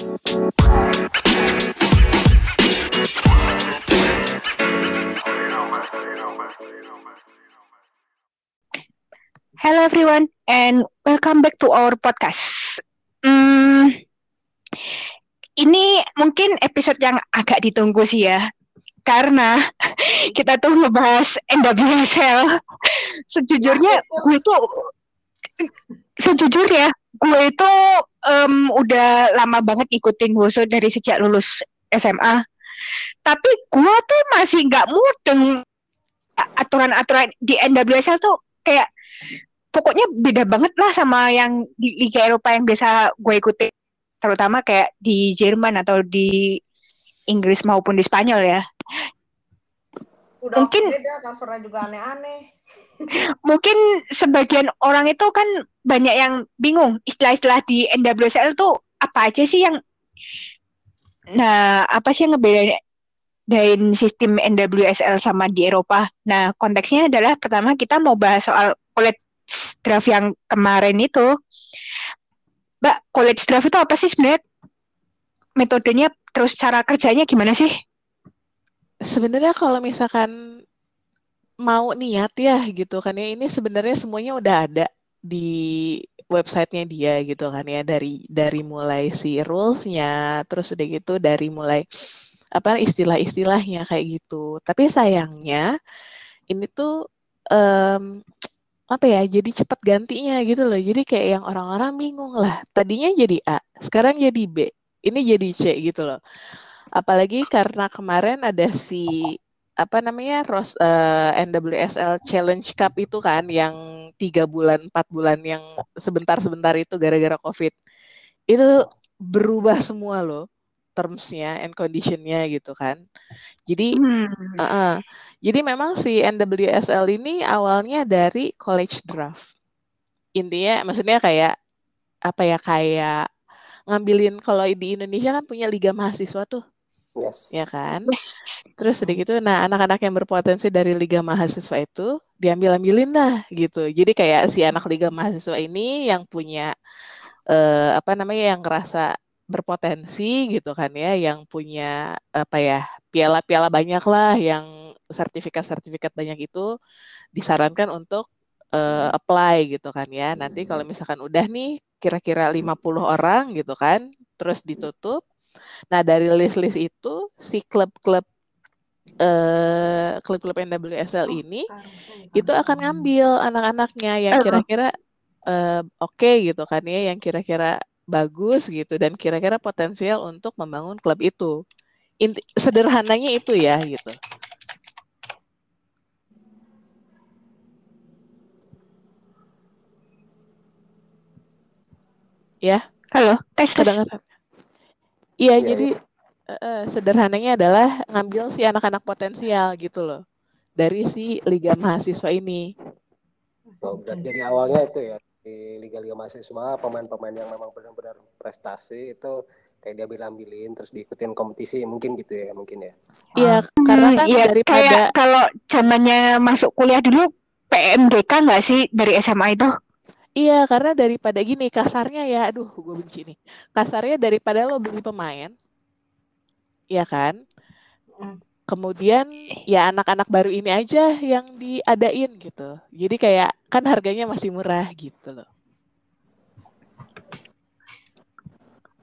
Hello everyone and welcome back to our podcast. Hmm, ini mungkin episode yang agak ditunggu sih ya, karena kita tuh ngebahas NWSL. Sejujurnya gue tuh sejujurnya gue itu um, udah lama banget ikutin Woso dari sejak lulus SMA. Tapi gue tuh masih nggak mudeng aturan-aturan di NWSL tuh kayak pokoknya beda banget lah sama yang di Liga Eropa yang biasa gue ikuti terutama kayak di Jerman atau di Inggris maupun di Spanyol ya. Udah Mungkin- beda transfernya juga aneh-aneh. Mungkin sebagian orang itu kan banyak yang bingung istilah-istilah di NWSL tuh apa aja sih yang Nah, apa sih yang ngebedain sistem NWSL sama di Eropa? Nah, konteksnya adalah pertama kita mau bahas soal college draft yang kemarin itu. Mbak, college draft itu apa sih sebenarnya? Metodenya terus cara kerjanya gimana sih? Sebenarnya kalau misalkan mau niat ya gitu kan ya ini sebenarnya semuanya udah ada di websitenya dia gitu kan ya. Dari dari mulai si rulesnya terus udah gitu dari mulai apa istilah-istilahnya kayak gitu. Tapi sayangnya ini tuh em, apa ya jadi cepat gantinya gitu loh. Jadi kayak yang orang-orang bingung lah. Tadinya jadi A sekarang jadi B. Ini jadi C gitu loh. Apalagi karena kemarin ada si apa namanya Ros, eh, NWSL Challenge Cup itu kan yang tiga bulan empat bulan yang sebentar-sebentar itu gara-gara COVID itu berubah semua loh termsnya and conditionnya gitu kan jadi Hmm. uh-uh. jadi memang si NWSL ini awalnya dari college draft intinya maksudnya kayak apa ya kayak ngambilin kalau di Indonesia kan punya liga mahasiswa tuh Yes. ya kan Yes. Terus udah gitu, nah anak-anak yang berpotensi dari Liga Mahasiswa itu diambil-ambilin lah gitu. Jadi kayak si anak Liga Mahasiswa ini yang punya eh, apa namanya yang ngerasa berpotensi gitu kan ya, yang punya apa ya piala-piala banyak lah, yang sertifikat-sertifikat banyak itu disarankan untuk eh, apply gitu kan ya. Nanti kalau misalkan udah nih kira-kira 50 orang gitu kan, terus ditutup. Nah, dari list-list itu si klub-klub eh klub-klub NWSL ini itu akan ngambil anak-anaknya yang Eh, kira-kira eh, oke gitu kan ya, yang kira-kira bagus gitu dan kira-kira potensial untuk membangun klub itu. Inti, sederhananya itu ya gitu. Ya, Halo, tes tes. kedengaran. Iya, Iya, jadi eh, eh, sederhananya adalah ngambil si anak-anak potensial gitu loh dari si Liga Mahasiswa ini. Oh, berarti jadi awalnya itu ya di liga-liga mahasiswa pemain-pemain yang memang benar-benar prestasi itu kayak dia ambilin terus diikutin kompetisi mungkin gitu ya mungkin ya. Iya, karena Hmm, kan iya, daripada kayak kalau zamannya masuk kuliah dulu PMDK nggak sih dari SMA itu? Iya, karena daripada gini kasarnya ya, aduh, gue benci nih. Kasarnya daripada lo beli pemain, ya kan? Mm. Kemudian ya anak-anak baru ini aja yang diadain gitu. Jadi kayak kan harganya masih murah gitu loh.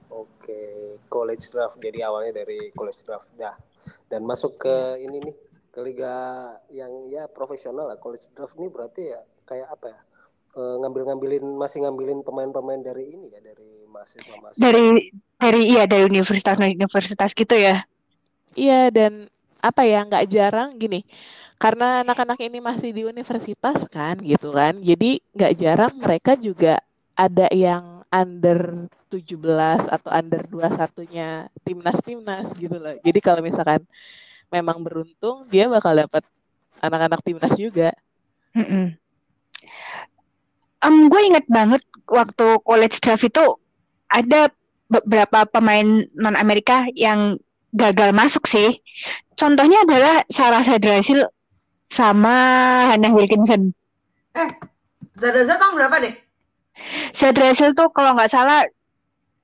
Oke, college draft jadi awalnya dari college draft dah dan masuk ke ini nih ke liga yang ya profesional lah college draft ini berarti ya kayak apa ya Eh, ngambil-ngambilin masih ngambilin pemain-pemain dari ini ya dari mahasiswa-mahasiswa Dari dari iya dari universitas-universitas gitu ya. Iya dan apa ya nggak jarang gini karena anak-anak ini masih di universitas kan gitu kan jadi nggak jarang mereka juga ada yang under 17 atau under 21-nya timnas-timnas gitu loh jadi kalau misalkan memang beruntung dia bakal dapat anak-anak timnas juga Mm-mm. Em, gue inget banget waktu college draft itu ada beberapa pemain non Amerika yang gagal masuk sih. Contohnya adalah Sarah Sadrasil sama Hannah Wilkinson. Zadaza tahun berapa deh? Sadrasil tuh kalau nggak salah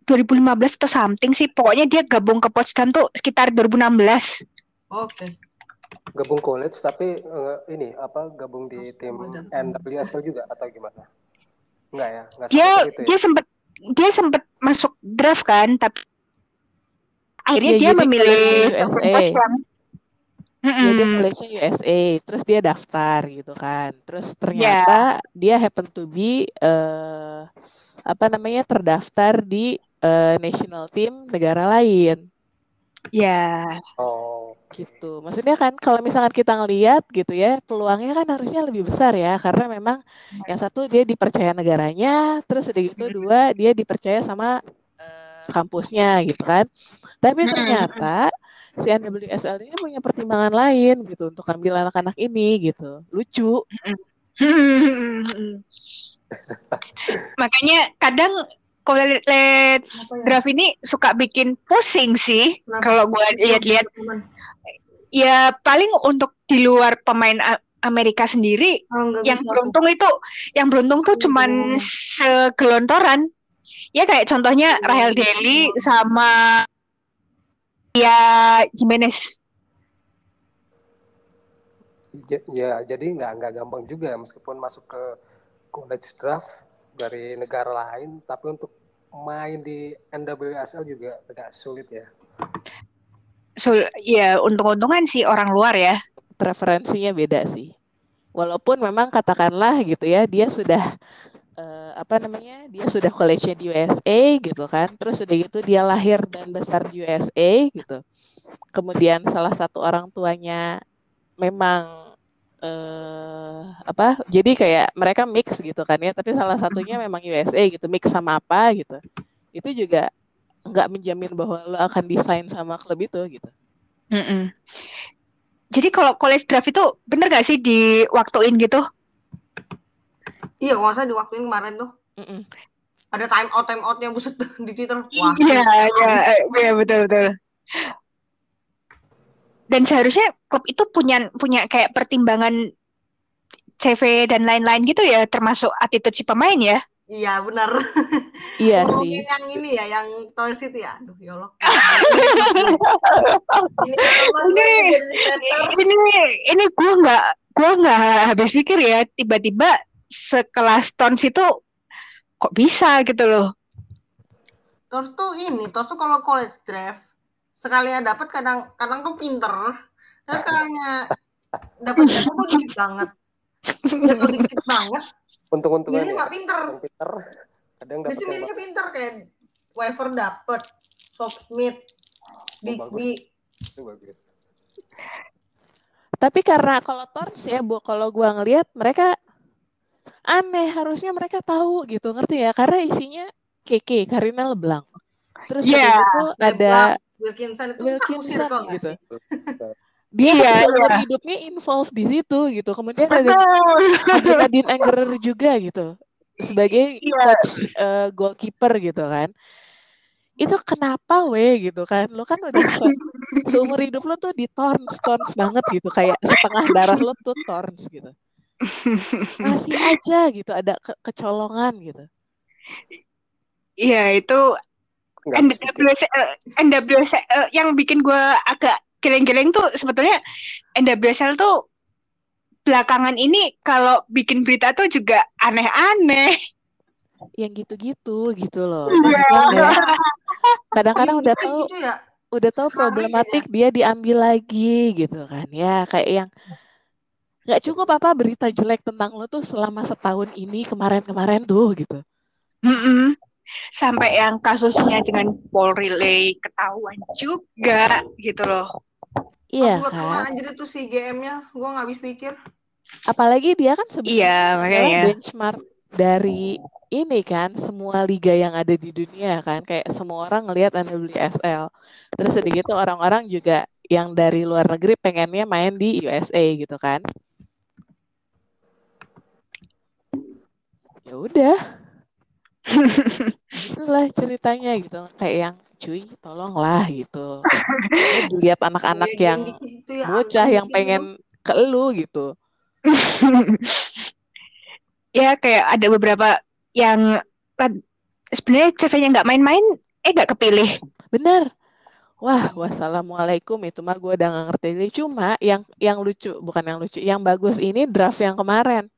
2015 atau something sih. Pokoknya dia gabung ke Potsdam tuh sekitar 2016. Oke. Gabung college tapi eh, ini apa gabung di tim. NWSL juga atau gimana? Enggak ya, enggak Dia situ ya. dia sempet dia sempet masuk draft kan, tapi akhirnya Iya, dia jadi memilih USA. Dia college-nya USA, terus dia daftar gitu kan. Terus Ya, ternyata dia happen to be eh apa namanya terdaftar di eh, national team negara lain ya. Oh, gitu. Maksudnya kan kalau misalkan kita ngelihat gitu ya, peluangnya kan harusnya lebih besar ya karena memang yang satu dia dipercaya negaranya, terus udah gitu dua dia dipercaya sama eh, kampusnya gitu kan. Tapi ternyata si NWSL ini punya pertimbangan lain gitu untuk ambil anak-anak ini gitu. Lucu. Makanya kadang college Kenapa ya? draft ini suka bikin pusing sih kalau gue lihat-lihat. Ya paling untuk di luar pemain Amerika sendiri Oh, yang bisa beruntung itu yang beruntung tuh cuman segelontoran. Ya kayak contohnya Rahel Deli sama ya Jimenez. ya jadi nggak nggak gampang juga meskipun masuk ke college draft dari negara lain, tapi untuk main di NWSL juga agak sulit ya. So, ya untung-untungan sih orang luar ya. Preferensinya beda sih. Walaupun memang katakanlah gitu ya, dia sudah eh, apa namanya? Dia sudah college-nya di USA gitu kan. Terus udah gitu dia lahir dan besar di USA gitu. Kemudian salah satu orang tuanya memang eh apa? Jadi kayak mereka mix gitu kan ya, tapi salah satunya memang USA gitu, mix sama apa gitu. Itu juga nggak menjamin bahwa lo akan desain sama klub itu gitu. Mm-mm. Jadi kalau college draft itu bener gak sih diwaktuin gitu? Iya, kalau nggak salah di waktu kemarin tuh Mm-mm. ada time out time outnya buset di Twitter. Wah. Iya, iya, eh, iya betul betul. Dan seharusnya klub itu punya punya kayak pertimbangan CV dan lain-lain gitu ya, termasuk attitude si pemain ya. Iya, benar. Iya sih. yang ini ya, yang Tower City ya. Aduh, ya Allah. ini Ini ini ini gue nggak gue nggak habis pikir ya, tiba-tiba sekelas Tons itu kok bisa gitu loh. Terus tuh ini, terus tuh kalau college draft sekalinya dapat kadang kadang tuh pinter. Terus dapat jatuh tuh dikit banget. Jatuh dikit banget. Untung-untungan Milihnya ya. nggak pinter. Yang pinter, kadang dapat Biasanya yang milihnya pinter kayak Weaver dapet, Smith, Big bagus. B. itu bagus. Tapi karena kalau Torns ya, Bu, kalau gua ngelihat mereka aneh, harusnya mereka tahu gitu, ngerti ya? Karena isinya Keke, Karina Leblanc. Terus udah gitu ada Wilkinson itu Wilkinson gitu. Dia Iya, kan seumur iya. hidupnya involved di situ gitu. Kemudian ada Betul. ada Nadine Angerer juga gitu sebagai Iya. coach eh, goalkeeper gitu kan. Itu kenapa we gitu kan? Lo kan udah se- seumur hidup lo tuh di torns torns banget gitu kayak setengah darah lo tuh torns gitu. Masih aja gitu ada ke- kecolongan gitu. Iya itu pikir. NWSL, NWSL eh, yang bikin gue agak geleng-geleng tuh sebetulnya NWSL tuh belakangan ini kalau bikin berita tuh juga aneh-aneh. Yang gitu-gitu gitu loh. Iya. Maksudnya udah kadang-kadang udah Kayak tahu gitu ya. udah tahu Rame problematik dia diambil lagi gitu kan ya kayak yang nggak cukup apa berita jelek tentang lo tuh selama setahun ini kemarin-kemarin tuh gitu Mm-mm. Sampai yang kasusnya dengan Paul Relay ketahuan juga gitu loh. Iya kena kan? anjir itu si GM-nya, gua nggak habis pikir. apalagi dia kan sebenarnya Iya makanya. benchmark dari ini kan semua liga yang ada di dunia kan. Kayak semua orang ngelihat NWSL terus udah gitu orang-orang juga yang dari luar negeri pengennya main di USA gitu kan. Ya udah. Itulah ceritanya gitu. Kayak yang cuy tolonglah gitu Lu dilihat anak-anak Kayak yang gitu ya, bocah yang gitu. pengen ke lu gitu ya kayak ada beberapa yang sebenarnya CV-nya nggak main-main eh nggak kepilih. Bener. Wah, wassalamualaikum itu mah gue udah gak ngerti. Cuma yang yang lucu, bukan yang lucu, yang bagus ini draft yang kemarin.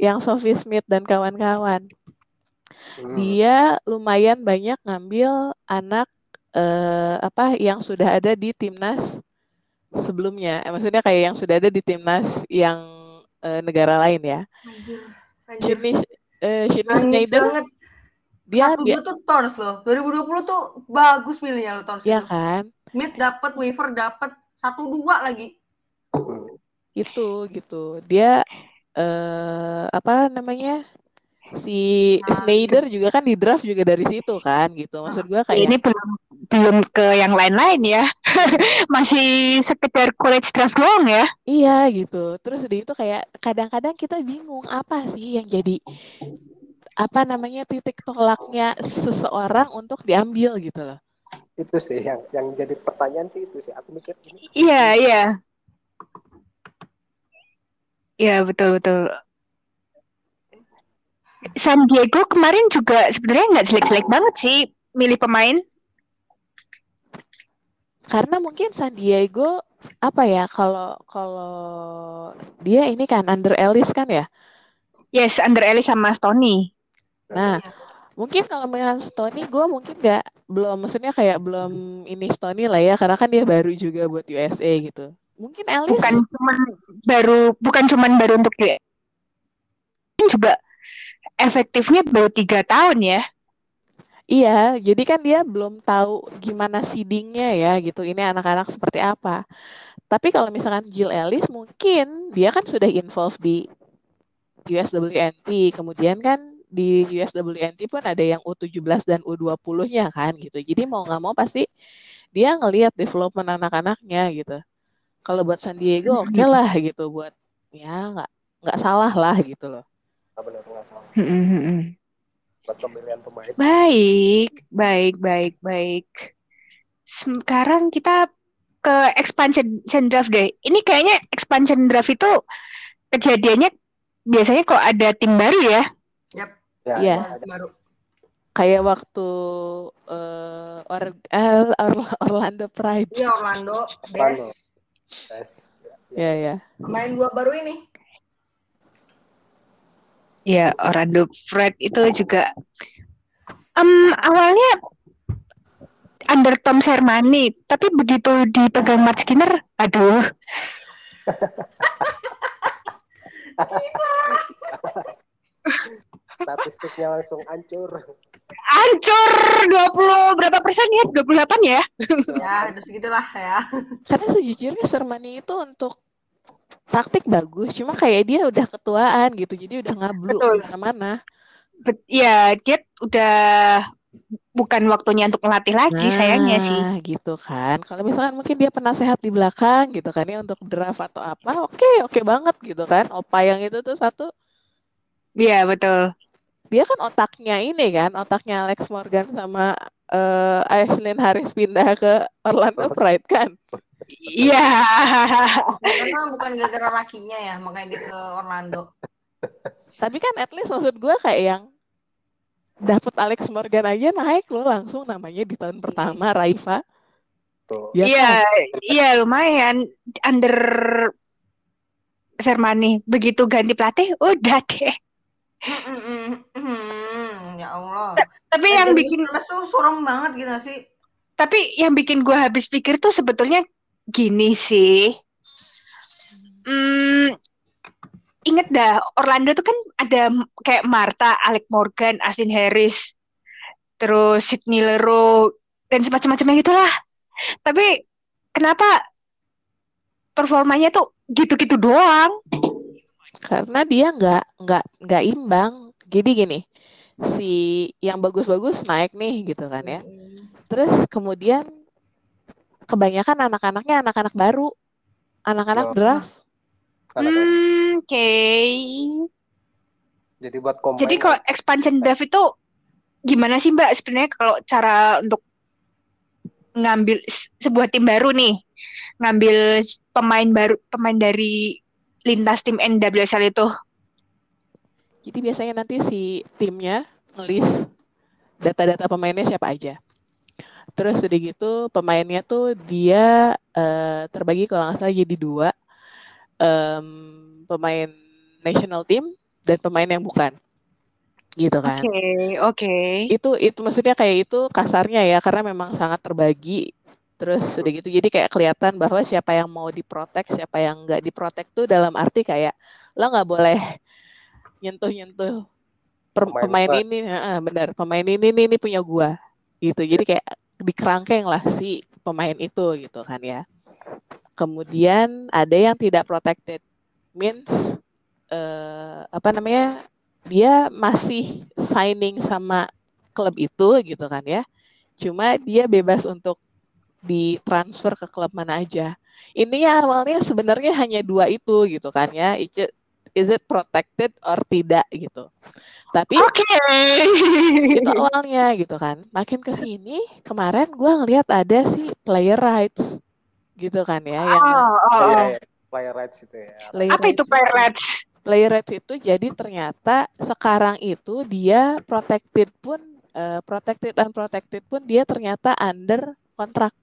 Yang Sophie Smith dan kawan-kawan. Hmm. Dia lumayan banyak ngambil anak eh, apa yang sudah ada di timnas sebelumnya. Eh, maksudnya kayak yang sudah ada di timnas yang eh, negara lain ya. Anjir. Anjir. Eh, Schneider banget. dia Satu dia tuh Tons loh. 2020 tuh bagus pilihnya lo Tons ya itu. kan Mid dapat, Weaver dapat, satu dua lagi. Itu gitu. Dia eh apa namanya? Si Nah, Schneider juga kan di draft juga dari situ kan gitu. Maksud gua kayak Ini belum belum ke yang lain-lain ya. Masih sekedar college draft doang ya. Iya gitu. Terus di itu kayak kadang-kadang kita bingung apa sih yang jadi apa namanya titik tolaknya seseorang untuk diambil gitu loh. Itu sih yang yang jadi pertanyaan sih itu sih. Aku mikir ini Iya, iya. Iya, betul betul. San Diego kemarin juga sebenarnya nggak jelek-jelek banget sih milih pemain. Karena mungkin San Diego apa ya kalau kalau dia ini kan under Ellis kan ya. Yes, Under Ellis sama Stoney. Nah, mungkin kalau dengan Stony gue mungkin nggak belum maksudnya kayak belum ini Stony lah ya karena kan dia baru juga buat USA gitu. Mungkin Ellis Bukan cuman baru bukan cuman baru untuk dia. juga efektifnya baru tiga tahun ya. Iya, jadi kan dia belum tahu gimana seedingnya ya gitu. Ini anak-anak seperti apa. Tapi kalau misalkan Jill Ellis mungkin dia kan sudah involved di USWNT. Kemudian kan di USWNT pun ada yang U17 dan U20-nya kan gitu. Jadi mau nggak mau pasti dia ngelihat development anak-anaknya gitu. Kalau buat San Diego oke lah gitu buat ya nggak nggak salah lah gitu loh. Benar nggak salah Hmm, buat pemilihan pemain. Baik, baik, baik, baik. Sekarang kita ke expansion draft deh. Ini kayaknya expansion draft itu kejadiannya biasanya kok ada tim baru ya. Yap. Ya, Iya. ada Baru. Kayak waktu eh, Or- eh, Or- Orlando Pride. Iya Orlando, Orlando. Des. Yes. Ya ya. Pemain dua baru ini. Ya, Orlando Fred itu juga Em, awalnya under Tom Sermani, tapi begitu dipegang Matt Skinner, aduh, Statistiknya langsung hancur. hancur 20 berapa persen ya? 28 ya? Ya, segitulah ya. Karena sejujurnya Sermani itu untuk taktik bagus, cuma kayak dia udah ketuaan gitu, jadi udah ngablu Betul. ke mana-mana. Ya, dia udah bukan waktunya untuk melatih lagi, sayangnya sih. Nah, gitu kan. Kalau misalkan mungkin dia penasehat di belakang gitu kan ya untuk draft atau apa, oke, oke banget gitu kan. Opa yang itu tuh satu, Iya, betul. dia kan otaknya ini kan, otaknya Alex Morgan sama eh Ashlyn Harris pindah ke Orlando Pride kan. Iya. Karena bukan gara-gara lakinya ya, makanya dia ke Orlando. Tapi kan at least maksud gue kayak yang dapet Alex Morgan aja naik loh langsung namanya di tahun pertama Raifa. Tuh. Ya Iya, kan? iya lumayan under Sermani. Begitu ganti pelatih, udah deh. Ya Allah. Tapi yang bikin 2019 tuh suram banget gitu sih? tapi yang bikin gue habis pikir tuh sebetulnya gini sih. Hmm, inget dah Orlando tuh kan ada kayak Marta, Alec Morgan, Ashlyn Harris, terus Sydney Leroux dan semacam-macamnya gitulah. Tapi kenapa performanya tuh gitu-gitu doang? Karena dia nggak nggak nggak imbang. Jadi gini, si yang bagus-bagus naik nih gitu kan ya. Hmm. Terus kemudian kebanyakan anak-anaknya anak-anak baru, anak-anak Oh. draft. Hmm, oke. Jadi buat combine. Jadi kalau expansion draft itu gimana sih Mbak sebenarnya kalau cara untuk ngambil sebuah tim baru nih, ngambil pemain baru, pemain dari lintas tim NWSL itu. Jadi biasanya nanti si timnya ngelis data-data pemainnya siapa aja. Terus udah gitu pemainnya tuh dia uh, terbagi kalau nggak salah jadi dua um, pemain national team dan pemain yang bukan gitu kan. Oke, okay, oke. Okay. Itu itu maksudnya kayak itu kasarnya ya karena memang sangat terbagi. Terus udah gitu jadi kayak kelihatan bahwa siapa yang mau diprotek, siapa yang nggak diprotek tuh dalam arti kayak lo nggak boleh nyentuh-nyentuh pemain, pemain ini, uh, benar pemain ini ini, ini punya gua gitu. Jadi kayak dikerangkeng lah si pemain itu gitu kan ya. Kemudian ada yang tidak protected, means uh, apa namanya dia masih signing sama klub itu gitu kan ya. Cuma dia bebas untuk ditransfer ke klub mana aja. Ini awalnya sebenarnya hanya dua itu gitu kan ya. Is it protected or tidak gitu. Tapi Oke. Okay. itu awalnya gitu kan. Makin ke sini kemarin gue ngelihat ada si player rights gitu kan ya yang oh, oh, oh. Iya, iya. player rights itu ya. Player Apa itu player rights? Player rights itu jadi ternyata sekarang itu dia protected pun uh, protected dan protected pun dia ternyata under kontrak.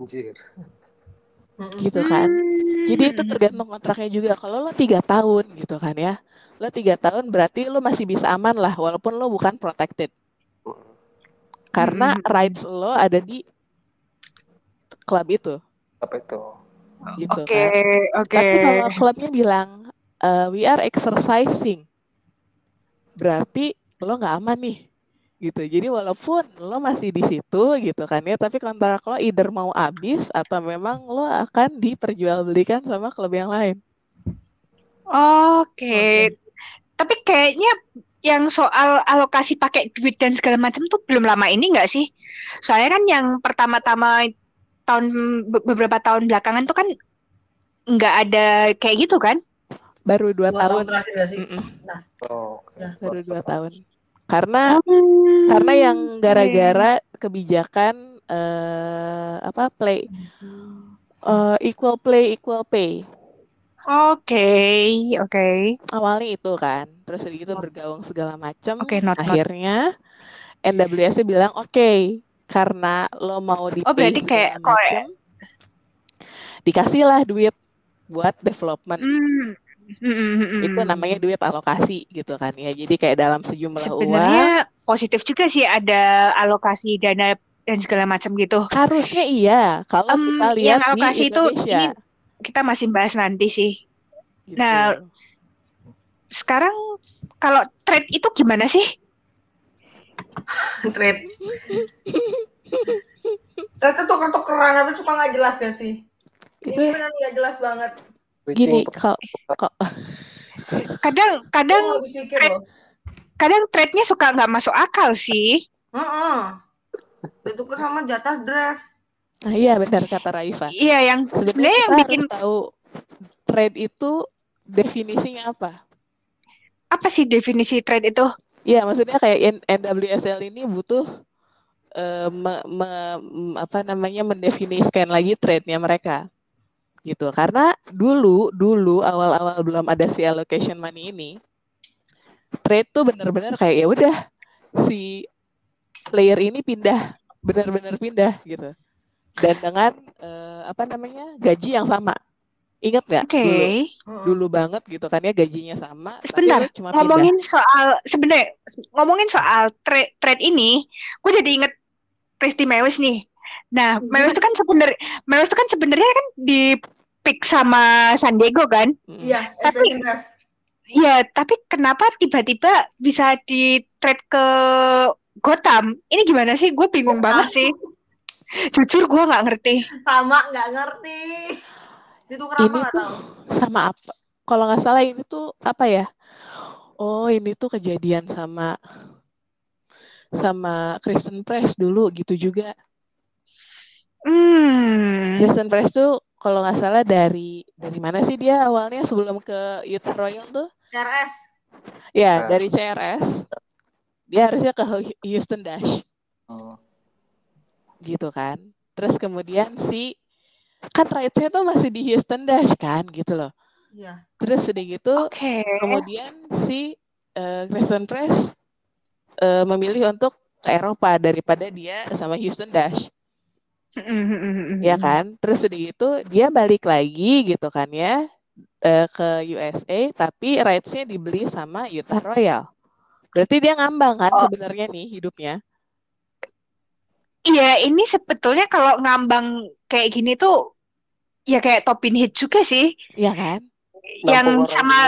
Anjir. Gitu kan. Jadi itu tergantung kontraknya juga. Kalau lo tiga tahun gitu kan ya lo tiga tahun berarti lo masih bisa aman lah walaupun lo bukan protected karena hmm. rights lo ada di klub itu klub itu gitu okay, kan oke okay. tapi kalau klubnya bilang uh, we are exercising berarti lo nggak aman nih gitu jadi walaupun lo masih di situ gitu kan ya tapi kontrak lo either mau habis atau memang lo akan diperjualbelikan sama klub yang lain Oke, okay. okay tapi kayaknya yang soal alokasi pakai duit dan segala macam tuh belum lama ini enggak sih? Soalnya kan yang pertama-tama tahun beberapa tahun belakangan tuh kan nggak ada kayak gitu kan? Baru dua, dua tahun. tahun sih. Nah, oh, ya. baru dua tahun. Karena hmm. karena yang gara-gara kebijakan uh, apa play uh, equal play equal pay Oke, okay, oke. Okay. Awalnya itu kan, terus gitu bergaung segala macam. Oke, okay, akhirnya not. NWS bilang oke, okay, karena lo mau di Oh, berarti kayak macem, dikasihlah duit buat development. Mm. Mm, itu namanya duit alokasi gitu kan ya. Jadi kayak dalam sejumlah Sebenarnya uang. positif juga sih ada alokasi dana dan segala macam gitu. Harusnya iya. Kalau um, kita lihat yang alokasi di Indonesia. itu ini kita masih bahas nanti sih. Gitu. Nah, sekarang kalau trade itu gimana sih? trade. trade itu tuker-tukeran tapi cuma nggak jelas gak sih? Ini benar nggak jelas banget. Gini, kok kok kadang kadang trade, kadang trade-nya suka nggak masuk akal sih. Heeh. Uh -uh. Ditukar sama jatah draft. Nah, iya benar kata Raifa. Iya, yang sebenarnya yang bikin tahu trade itu definisinya apa? Apa sih definisi trade itu? Iya, maksudnya kayak NWSL ini butuh uh, me, me, apa namanya mendefinisikan lagi trade-nya mereka. Gitu. Karena dulu dulu awal-awal belum ada si allocation money ini, trade tuh benar-benar kayak ya udah si player ini pindah, benar-benar pindah gitu dan dengan uh, apa namanya gaji yang sama. Ingat nggak? Oke. Okay. Dulu, dulu banget gitu kan ya gajinya sama. Sebentar. Cuma ngomongin pindah. soal sebenarnya ngomongin soal trade trade ini, gue jadi inget Presti Mewis nih. Nah, hmm. Mewis itu kan sebenarnya Mewis itu kan sebenarnya kan di pick sama San Diego kan? Iya. Tapi ya, tapi kenapa tiba-tiba bisa di trade ke Gotham? Ini gimana sih? Gue bingung banget sih. Jujur gue nggak ngerti. Sama nggak ngerti. Itu kenapa nggak tahu? Sama apa? Kalau nggak salah ini tuh apa ya? Oh ini tuh kejadian sama sama Kristen Press dulu gitu juga. Hmm. Kristen Press tuh kalau nggak salah dari dari mana sih dia awalnya sebelum ke Youth Royal tuh? CRS. Ya, dari CRS. Dia harusnya ke Houston Dash. Oh gitu kan. Terus kemudian si kan rights-nya tuh masih di Houston Dash kan gitu loh. Iya. Terus udah gitu okay. kemudian si uh, Kristen Press uh, memilih untuk ke Eropa daripada dia sama Houston Dash ya kan terus udah gitu dia balik lagi gitu kan ya eh, ke USA tapi rights-nya dibeli sama Utah Royal berarti dia ngambang kan Oh. sebenarnya nih hidupnya Iya, ini sebetulnya kalau ngambang kayak gini tuh ya kayak Topin Hit juga sih, ya kan yang orang sama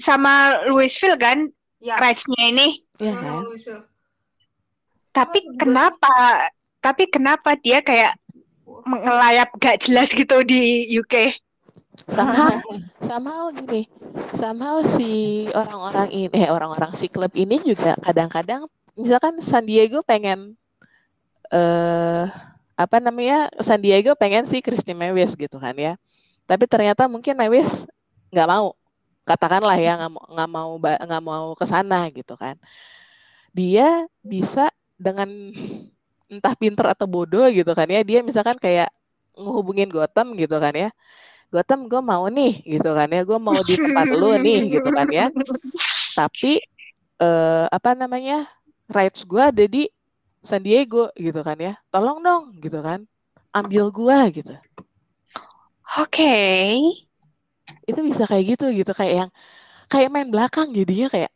sama Louisville kan Ya. rights-nya ini. ya kan Louisville. Tapi kenapa? Tapi kenapa dia kayak ngelayap gak jelas gitu di UK? sama sama gini. Sama si orang-orang ini eh orang-orang si klub ini juga kadang-kadang misalkan San Diego pengen eh apa namanya San Diego pengen si Christy Mewis gitu kan ya. Tapi ternyata mungkin Mewis nggak mau. Katakanlah ya nggak mau nggak mau mau ke sana gitu kan. Dia bisa dengan entah pinter atau bodoh gitu kan ya. Dia misalkan kayak ngehubungin Gotham gitu kan ya. Gotham gue mau nih gitu kan ya. Gue mau di tempat lu nih gitu kan ya. Tapi eh, apa namanya rights gue ada di San Diego gitu kan ya. Tolong dong gitu kan. Ambil gua gitu. Oke. itu bisa kayak gitu gitu. Kayak yang kayak main belakang jadinya kayak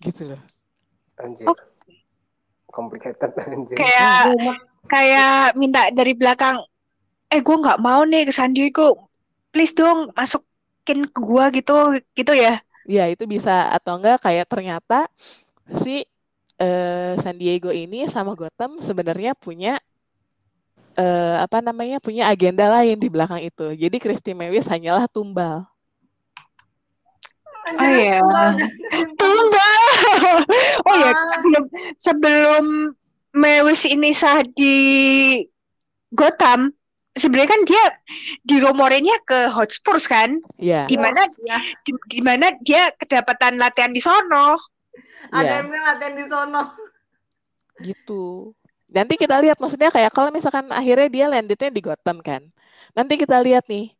gitu loh. Anjir. Oh. Complicated. Kayak kayak minta dari belakang, eh gue nggak mau nih ke San Diego, please dong masukin ke gua gitu, gitu ya. ya itu bisa atau enggak kayak ternyata si eh, San Diego ini sama Gotham sebenarnya punya eh, apa namanya punya agenda lain di belakang itu jadi Christy Mewis hanyalah tumbal Oh, iya. tumbal. Oh ya, Ah. sebelum sebelum Mewis ini sah di Gotham, sebenarnya kan dia dirumorinnya ke Hotspurs kan, ya di mana Ya, di, di mana dia kedapatan latihan di sono. ada ya yang latihan di sono. gitu nanti kita lihat maksudnya kayak kalau misalkan akhirnya dia landednya di Gotham kan nanti kita lihat nih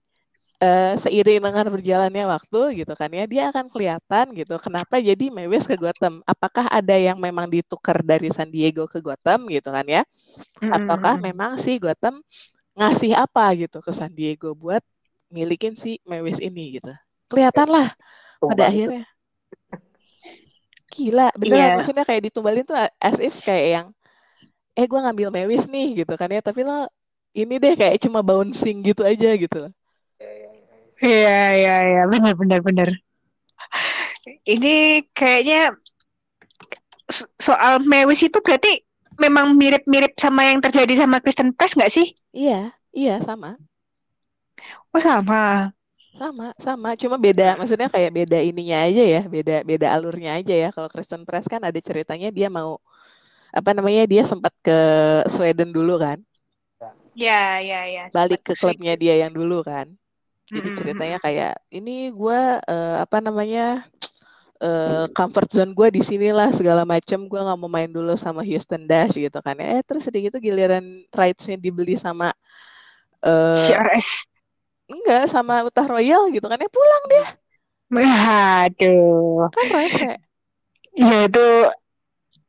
eh, seiring dengan berjalannya waktu gitu kan ya dia akan kelihatan gitu kenapa jadi Mewis ke Gotham. Apakah ada yang memang ditukar dari San Diego ke Gotham gitu kan ya? Ataukah memang si Gotham ngasih apa gitu ke San Diego buat milikin si Mewis ini gitu? Kelihatan lah pada akhirnya. Gila beneran Iya. maksudnya kayak ditumbalin tuh as if kayak yang eh gue ngambil Mewis nih gitu kan ya. Tapi lo ini deh kayak cuma bouncing gitu aja gitu loh. Iya, iya, iya, benar, benar, benar. Ini kayaknya so- soal Mewis itu berarti memang mirip-mirip sama yang terjadi sama Kristen Press nggak sih? iya iya sama Oh sama. sama sama cuma beda maksudnya kayak beda ininya aja ya beda beda alurnya aja ya kalau Kristen Press kan ada ceritanya dia mau apa namanya dia sempat ke Sweden dulu kan Ya, ya, ya. balik ke klubnya dia yang dulu kan Jadi ceritanya kayak ini gue apa namanya eh, comfort zone gue di sinilah segala macam gue nggak mau main dulu sama Houston Dash gitu kan. Eh terus udah gitu giliran rights-nya dibeli sama eh CRS. enggak sama Utah Royal gitu kan. Ya pulang dia. Aduh. kan rese Ya itu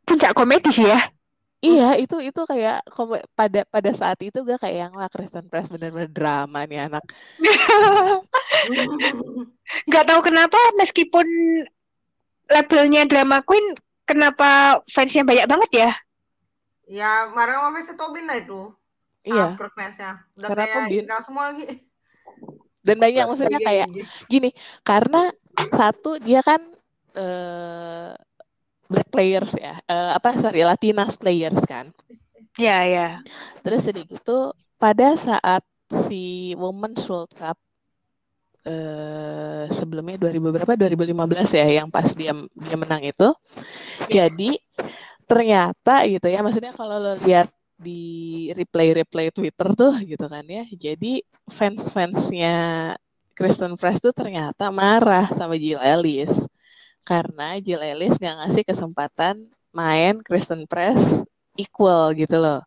puncak komedi sih ya. Iya itu itu kayak pada pada saat itu gue kayak yang lah Kristen Press bener-bener drama nih anak Nggak tahu kenapa meskipun labelnya drama queen, kenapa fansnya banyak banget ya? ya, marah sama fansnya Tobin lah itu. Iya. Fansnya. Udah Karena kayak Tobin. kita semua lagi. dan banyak maksudnya kayak gini karena satu dia kan eh black players ya. Eh, apa sorry Latinas players kan. Ya, ya. terus jadi gitu pada saat si Women's World Cup eh sebelumnya 2000 berapa? 2015 ya yang pas dia dia menang itu. Jadi ternyata gitu ya maksudnya kalau lo lihat di replay-replay Twitter tuh gitu kan ya jadi fans-fansnya Kristen Press tuh ternyata marah sama Jill Ellis karena Jill Ellis nggak ngasih kesempatan main Kristen Press equal gitu loh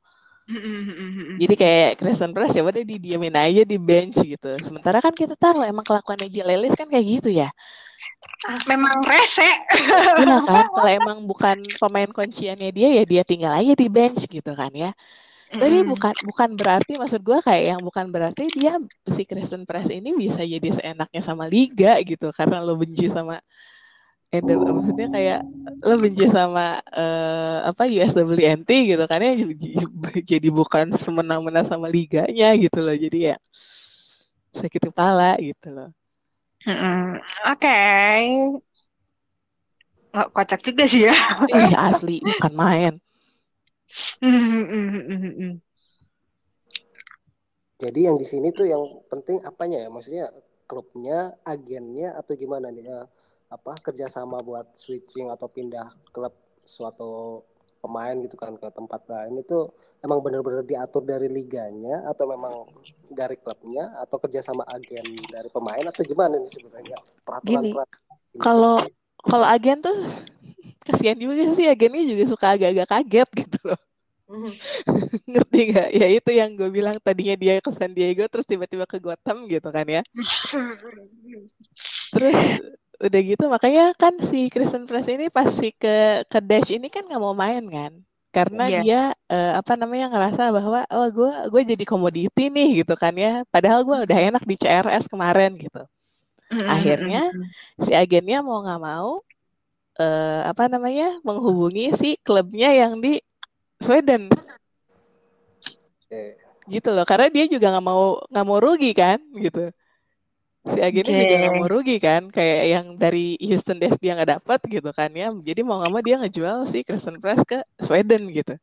Jadi kayak Kristen Press ya udah didiamin aja di bench gitu. Sementara kan kita tahu emang kelakuannya Gilelis kan kayak gitu ya. Memang rese. Iya kan, kalau emang bukan pemain kunciannya dia ya dia tinggal aja di bench gitu kan ya. Tapi bukan bukan berarti maksud gue kayak yang bukan berarti dia si Kristen Press ini bisa jadi seenaknya sama liga gitu karena lo benci sama eh maksudnya kayak lo benci sama uh, apa USWNT gitu kan ya jadi bukan semena-mena sama liganya gitu loh jadi ya sakit kepala gitu loh. Mm, Oke. Okay. Nggak kocak juga sih ya. Eh, asli bukan main. Jadi yang di sini tuh yang penting apanya ya? Maksudnya klubnya, agennya atau gimana nih? Ya, apa kerjasama buat switching atau pindah klub suatu pemain gitu kan ke tempat lain itu emang benar-benar diatur dari liganya atau memang dari klubnya atau kerjasama agen dari pemain atau gimana nih sebenarnya? Peraturan Gini, kalau kalau agen tuh kasihan juga sih agennya juga suka agak-agak kaget gitu loh. Ngerti nggak? Ya itu yang gue bilang tadinya dia ke San Diego terus tiba-tiba ke Gotham gitu kan ya. Terus udah gitu makanya kan si Kristen Press ini pasti ke ke Dash ini kan nggak mau main kan karena yeah. dia uh, apa namanya ngerasa bahwa oh gue gue jadi komoditi nih gitu kan ya padahal gue udah enak di CRS kemarin gitu akhirnya si agennya mau nggak mau uh, apa namanya menghubungi si klubnya yang di Sweden. Okay. Gitu loh, karena dia juga nggak mau nggak mau rugi kan, gitu. Si agennya okay. juga nggak mau rugi kan, kayak yang dari Houston Dash dia nggak dapat gitu kan ya. Jadi mau nggak mau dia ngejual si Kristen Press ke Sweden gitu.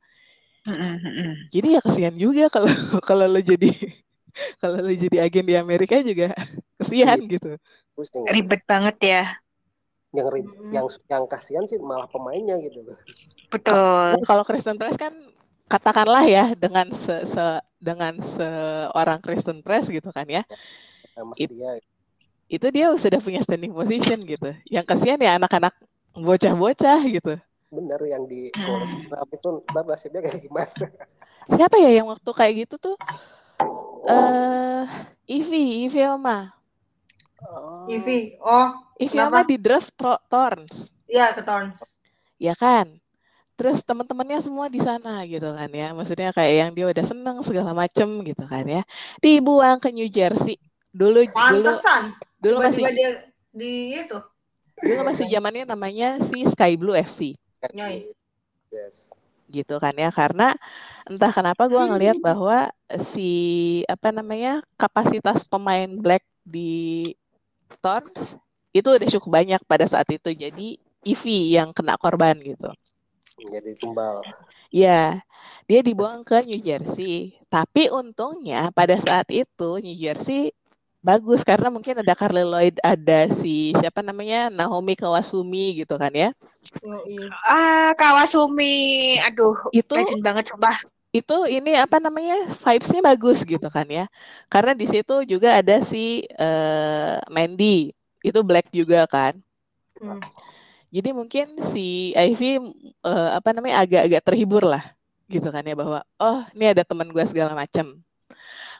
Jadi ya kesian juga kalau kalau lo jadi kalau lo jadi agen di Amerika juga kesian iya. gitu. Ribet banget ya yang yang yang kasihan sih malah pemainnya gitu. Betul. Kalau Kristen Press kan katakanlah ya dengan se, se dengan seorang Kristen Press gitu kan ya. It, dia. Itu dia sudah punya standing position gitu. Yang kasihan ya anak-anak bocah-bocah gitu. Bener yang di kolektif itu nasibnya kayak gimana? Siapa ya yang waktu kayak gitu tuh? Eh uh, Ivi, Ivi Oma. Oh. Ivi, oh. Ivi Oma di draft Thorns. Iya, ke Thorns. Ya kan? terus teman-temannya semua di sana gitu kan ya maksudnya kayak yang dia udah seneng segala macem gitu kan ya dibuang ke New Jersey dulu Pantesan. dulu dulu masih dia di itu. Dulu masih zamannya namanya si Sky Blue FC yes. Gitu kan ya karena entah kenapa gue ngelihat bahwa si apa namanya kapasitas pemain black di Thorns itu udah cukup banyak pada saat itu. Jadi Ivy yang kena korban gitu. Jadi tumbal. Ya, dia dibuang ke New Jersey. Tapi untungnya pada saat itu New Jersey bagus karena mungkin ada Carly Lloyd, ada si siapa namanya Naomi Kawasumi gitu kan ya. Ah, Kawasumi. Aduh, itu legend banget sumpah. Itu ini apa namanya? vibes-nya bagus gitu kan ya. Karena di situ juga ada si uh, Mandy. Itu black juga kan. Hmm. Jadi mungkin si Ivy uh, apa namanya agak-agak terhibur lah gitu kan ya bahwa oh ini ada teman gue segala macam.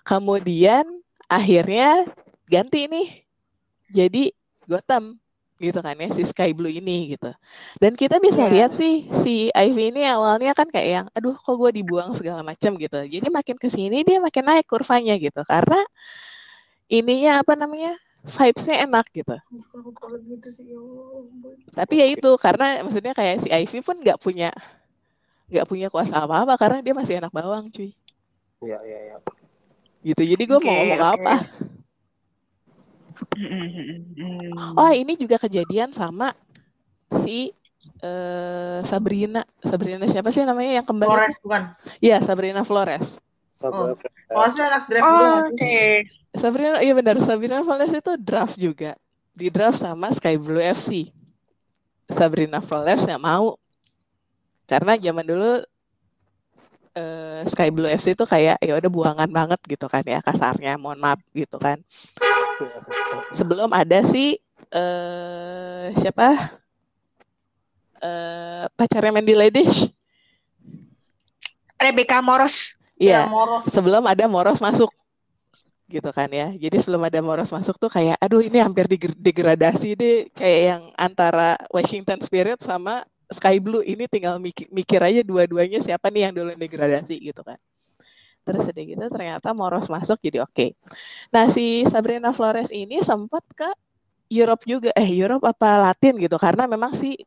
Kemudian akhirnya ganti nih jadi Gotham gitu kan ya si Sky Blue ini gitu. Dan kita bisa yeah. lihat sih si Ivy ini awalnya kan kayak yang aduh kok gue dibuang segala macam gitu. Jadi makin ke sini dia makin naik kurvanya gitu karena ininya apa namanya vibes-nya enak gitu. Tapi ya itu karena maksudnya kayak si Ivy pun nggak punya nggak punya kuasa apa-apa karena dia masih anak bawang, cuy. Iya iya iya. Gitu. Jadi gue okay, mau ngomong okay. apa? Oh ini juga kejadian sama si uh, Sabrina. Sabrina siapa sih namanya yang kembali? Flores bukan? Iya Sabrina Flores. Oh, oh anak draft oh, Oke. Okay. Sabrina, iya benar. Sabrina Flores itu draft juga. Di draft sama Sky Blue FC. Sabrina Flores nggak mau. Karena zaman dulu uh, Sky Blue FC itu kayak ya udah buangan banget gitu kan ya kasarnya. Mohon maaf gitu kan. Sebelum ada si uh, siapa? Uh, pacarnya Mandy Ladies. Rebecca Moros. Iya, moros. sebelum ada Moros masuk gitu kan ya. Jadi sebelum ada Moros masuk tuh kayak aduh ini hampir degradasi deh kayak yang antara Washington Spirit sama Sky Blue ini tinggal mikir, mikir aja dua-duanya siapa nih yang dulu degradasi gitu kan. Terus udah gitu ternyata Moros masuk jadi oke. Nah si Sabrina Flores ini sempat ke Europe juga, eh Europe apa Latin gitu karena memang si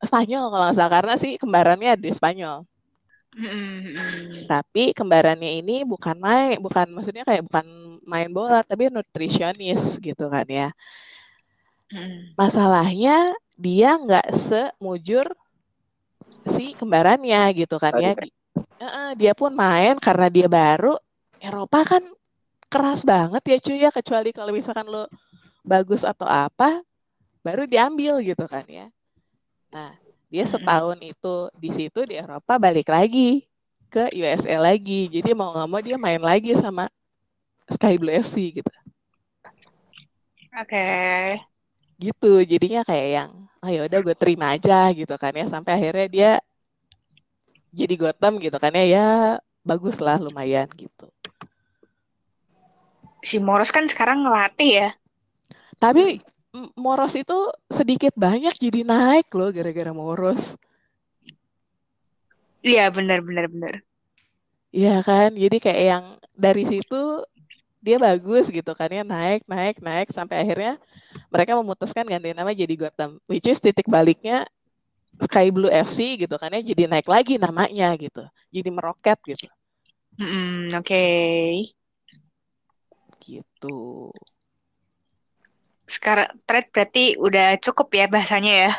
Spanyol kalau nggak salah karena si kembarannya di Spanyol. Mm-mm. Tapi kembarannya ini bukan main, bukan maksudnya kayak bukan main bola, tapi nutrisionis gitu kan ya. Masalahnya dia nggak semujur si kembarannya gitu kan ya. Dia pun main karena dia baru. Eropa kan keras banget ya cuy ya, kecuali kalau misalkan lo bagus atau apa, baru diambil gitu kan ya. Nah, dia setahun itu di situ di Eropa balik lagi ke USA lagi. Jadi mau nggak mau dia main lagi sama Sky Blue FC gitu. Oke. Gitu. Jadinya kayak yang ayo udah gue terima aja gitu kan ya sampai akhirnya dia jadi Gotham gitu kan ya ya bagus lah lumayan gitu. Si Moros kan sekarang ngelatih ya. Tapi Moros itu sedikit banyak jadi naik loh gara-gara Moros. Iya benar benar benar. Iya kan? Jadi kayak yang dari situ dia bagus gitu kan ya naik naik naik sampai akhirnya mereka memutuskan ganti nama jadi Gotham which is titik baliknya Sky Blue FC gitu kan ya jadi naik lagi namanya gitu jadi meroket gitu Mm-mm, Oke. gitu Sekarang thread berarti udah cukup ya bahasanya ya.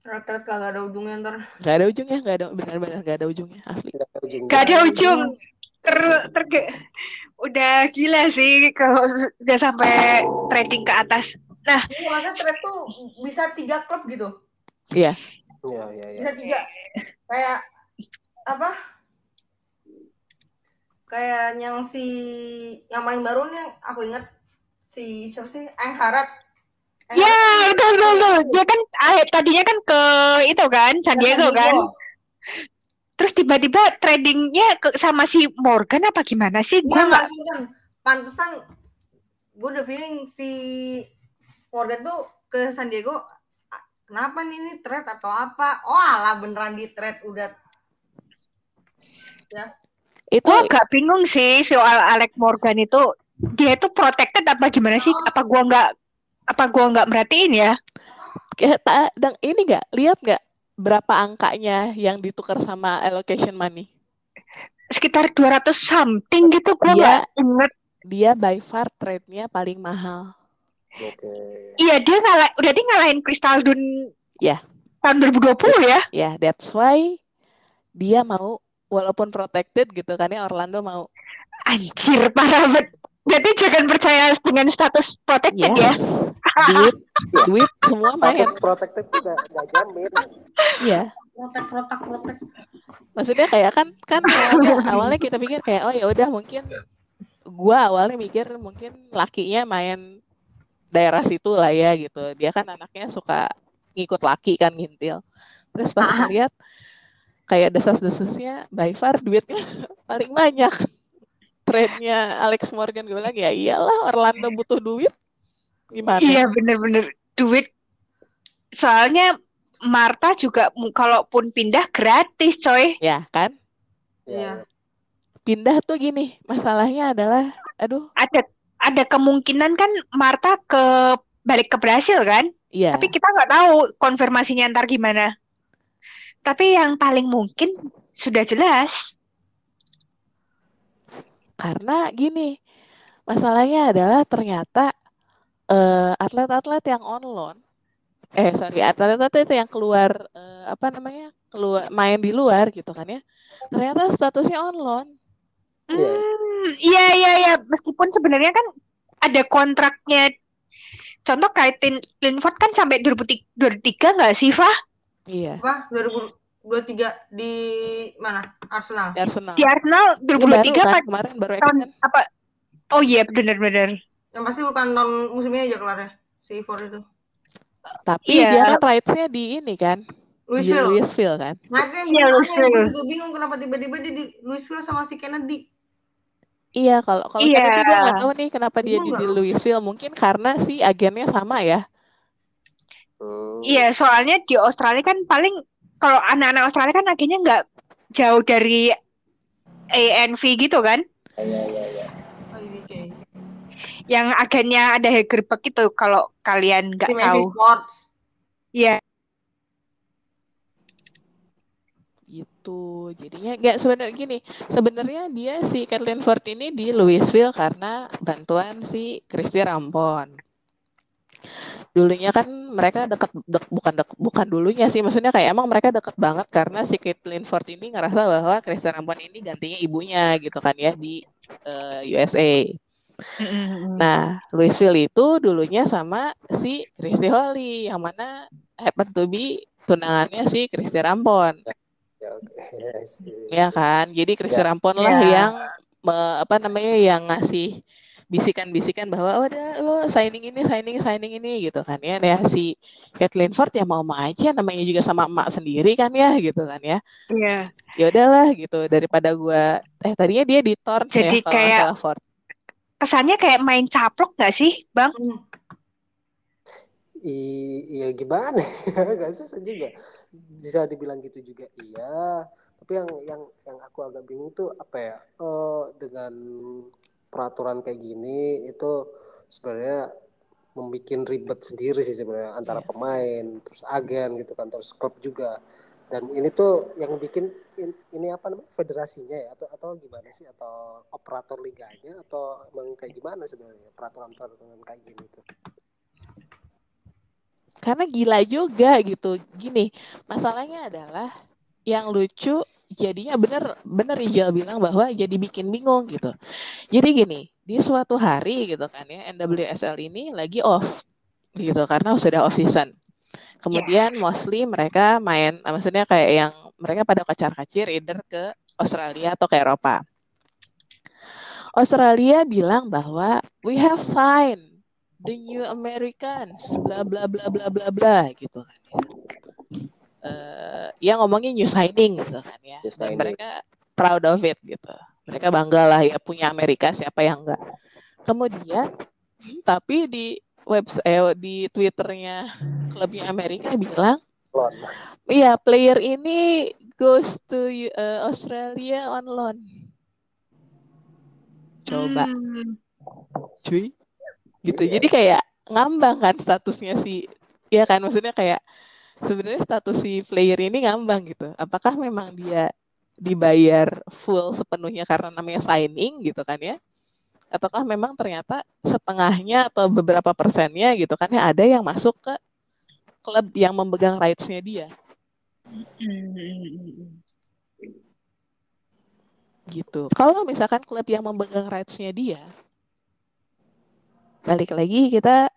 Ret-ret kagak ada ujungnya ntar. nggak ada ujungnya nggak ada benar-benar nggak ada ujungnya asli Nggak ada ujungnya. Gak ada ujung. Ter, terge- udah gila sih kalau udah sampai trading ke atas. Ini maksudnya thread tuh bisa tiga klub gitu. iya Iya, iya, iya. Bisa tiga. Kayak apa? Kayak yang si yang paling baru nih yang aku ingat si siapa sih? Ang Harat. Ya, betul betul. Dia kan tadinya kan ke itu kan San Diego kan. Terus tiba-tiba tradingnya ke sama si Morgan apa gimana sih? Iya, Gua nggak pantesan. Gue udah feeling si Morgan tuh ke San Diego "Ah, kenapa nih ini trade atau apa? Oh alah beneran di trade udah itu gua agak bingung sih soal Alec Morgan itu dia itu protected apa gimana sih? Apa gua nggak apa gua nggak merhatiin ya? kayak tak dan ini nggak lihat nggak berapa angkanya yang ditukar sama allocation money Sekitar 200 something gitu gua Iya. nggak inget. dia by far trade-nya paling mahal Oke. Iya dia ngalah udah dia ngalahin Crystal Dun Iya. tahun 2020 ya. Ya, that's why dia mau walaupun protected gitu kan ya Orlando mau. Anjir parah banget. Berarti jangan percaya dengan status protected ya. Yes. duit, duit semua main. Status protected tuh nggak nggak jamin. Iya. protek protek protek. Maksudnya kayak kan kan awalnya, awalnya kita pikir kayak oh ya udah mungkin gua awalnya mikir mungkin lakinya main daerah situ lah ya gitu. Dia kan anaknya suka ngikut laki kan ngintil. Terus pas Ah. ngeliat kayak desas-desusnya by far duitnya paling banyak. Trade-nya Alex Morgan gue bilang ya iyalah Orlando butuh duit. Gimana? Iya bener-bener duit. Soalnya Marta juga kalaupun pindah gratis coy. Ya kan? Iya. Pindah tuh gini, masalahnya adalah aduh, Ada ada kemungkinan kan Marta ke balik ke Brasil kan? iya. Tapi kita nggak tahu konfirmasinya ntar gimana. Tapi yang paling mungkin sudah jelas. Karena gini, masalahnya adalah ternyata eh, atlet-atlet yang on loan, eh sorry, atlet-atlet yang keluar eh, apa namanya, keluar main di luar gitu kan ya, ternyata statusnya on loan. Iya. Hmm, iya iya iya meskipun sebenarnya kan ada kontraknya. Contoh kayak Tin- Linford kan sampai 2023 nggak sih, Fah? Iya, Apa 2023 di mana? Arsenal. di Arsenal. Di Arsenal Dia baru 2023 kan kemarin baru tahun apa? Oh iya benar-benar. Yang pasti bukan tahun musim ini aja kelar ya. Si Ivor itu. Tapi Iya. dia kan rights-nya di ini kan, di Louisville. Louisville kan. Nah, itu yang Iya, Louisville. gue juga bingung kenapa tiba-tiba dia di Louisville sama si Kennedy. Iya, kalau kalau Iya. Kennedy gue nggak tahu nih kenapa dia Bingung di? Louisville. Mungkin karena si agennya sama ya. Hmm. Iya, soalnya di Australia kan paling kalau anak-anak Australia kan akhirnya nggak jauh dari ANV gitu kan? Iya, iya, iya. Oh, ini kayak Yang agennya ada Hegerberg itu kalau kalian nggak tahu. Sports. Iya, Gitu. Jadinya nggak sebenarnya gini. Sebenarnya dia si Kathleen Ford ini di Louisville karena bantuan si Christy Rampon. Dulunya kan mereka deket, dek, bukan dek, bukan dulunya sih, maksudnya kayak emang mereka deket banget karena si Kathleen Ford ini ngerasa bahwa Christy Rampon ini gantinya ibunya gitu kan ya di eh, USA. Nah, Louisville itu dulunya sama si Christy Holly, yang mana happen to be tunangannya si Christy Rampon, Ya, kan? Jadi Christy Ya. Rampon lah Ya. yang me- apa namanya yang ngasih bisikan-bisikan bahwa "Oh, udah lo signing ini, signing, signing ini gitu kan ya. Nah, si Kathleen Ford ya mau mau aja namanya juga sama emak sendiri kan ya gitu kan ya. iya. Ya udahlah gitu daripada gua eh tadinya dia di Jadi ya kalau nggak kayak- salah Ford. Kesannya kayak main caplok nggak sih, Bang? Hmm. Iya gimana ya gak susah juga bisa dibilang gitu juga iya tapi yang yang yang aku agak bingung tuh apa ya eh dengan peraturan kayak gini itu sebenarnya membuat ribet sendiri sih sebenarnya antara Iya. pemain terus agen gitu kan terus klub juga. Dan ini tuh yang bikin in- ini apa namanya federasinya ya atau atau gimana sih? Atau operator liganya atau emang kayak gimana sebenarnya peraturan-peraturan kayak gini tuh? Karena gila juga gitu. Gini masalahnya adalah yang lucu jadinya bener bener Rijal bilang bahwa jadi bikin bingung gitu. Jadi gini di suatu hari gitu kan ya NWSL ini lagi off gitu karena sudah off season. Kemudian mostly mereka main maksudnya kayak yang mereka pada kacar kacir either ke Australia atau ke Eropa. Australia bilang bahwa we have signed the new Americans, bla bla bla bla bla bla gitu kan ya. Eh, ya ngomongin new signing gitu kan ya. Dan mereka proud of it gitu. Mereka bangga lah ya punya Amerika siapa yang enggak. Kemudian tapi di website eh, di Twitternya klubnya Amerika bilang, iya player ini goes to eh, Australia on loan. Coba Hmm. cuy gitu jadi kayak ngambang kan statusnya si ya kan maksudnya kayak sebenarnya status si player ini ngambang gitu. Apakah memang dia dibayar full sepenuhnya karena namanya signing gitu kan ya? Ataukah memang ternyata setengahnya atau beberapa persennya gitu kan ya ada yang masuk ke klub yang memegang rights-nya dia? Gitu. Kalau misalkan klub yang memegang rights-nya dia balik lagi kita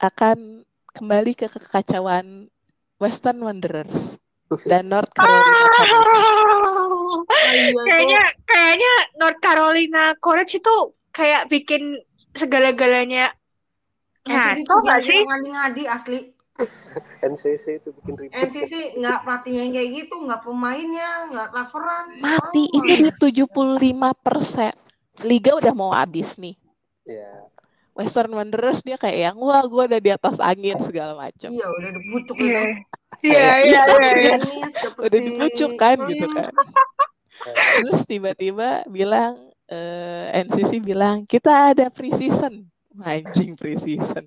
akan kembali ke kekacauan Western Wanderers dan North Carolina. Oh, iya, tuh. Kayaknya kayaknya North Carolina Courage itu kayak bikin segala-galanya NCC tuh nggak jadi sih? ngadi-ngadi asli. NCC itu bikin ribet NCC nggak pelatihnya yang kayak gitu, nggak pemainnya, nggak transferan. mati Oh, itu di 75 persen liga udah mau habis nih ya Western Wanderers dia kayak yang wah gue udah di atas angin segala macam Iya, udah dibucuk Iya. gitu. Iya, iya, iya, iya. Dapet udah si dibucuk kan gitu kan terus tiba-tiba bilang eh, NCC bilang kita ada pre-season anjing pre-season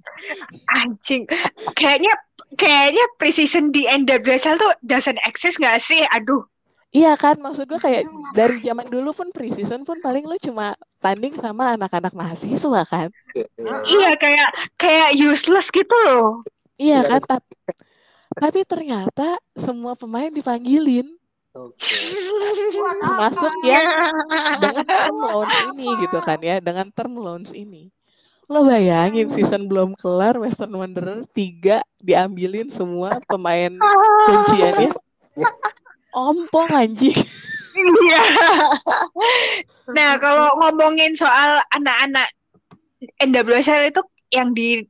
Anjing. Kayaknya kayaknya precision di NWSL tuh doesn't exist nggak sih? Aduh. Iya kan, maksud gue kayak dari zaman dulu pun pre-season pun paling lu cuma tanding sama anak-anak mahasiswa kan. ya, Iya kayak kayak useless gitu loh. Iya Iya, kan, tapi, tapi ternyata semua pemain dipanggilin apa? termasuk yang dengan term loans ini gitu kan ya, dengan term loans ini. Lo bayangin season belum kelar Western Wanderer tiga diambilin semua pemain kunciannya. Ompong anjing. Iya. Nah, kalau ngomongin soal anak-anak NWSL itu yang di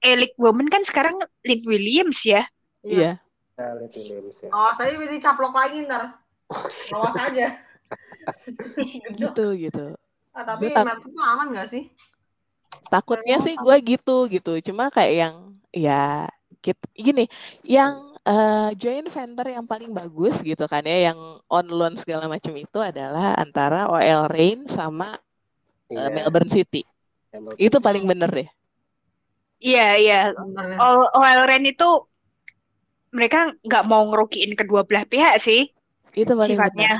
Elite Women kan sekarang Lynn Williams ya. Iya. Williams ya. Awas aja biar dicaplok lagi ntar. Awas aja. Gitu gitu Ah, tapi tak- tuh aman gak sih? takutnya sih gue gitu gitu cuma kayak yang ya kit- gini yang eh, joint venture yang paling bagus gitu kan ya yang on loan segala macam itu adalah antara OL Reign sama eh, Iya, Melbourne City Hamilton itu sih. paling bener deh Iya, iya. Ya. All, OL Ren itu mereka nggak mau ngerugiin kedua belah pihak sih itu paling sifatnya. bener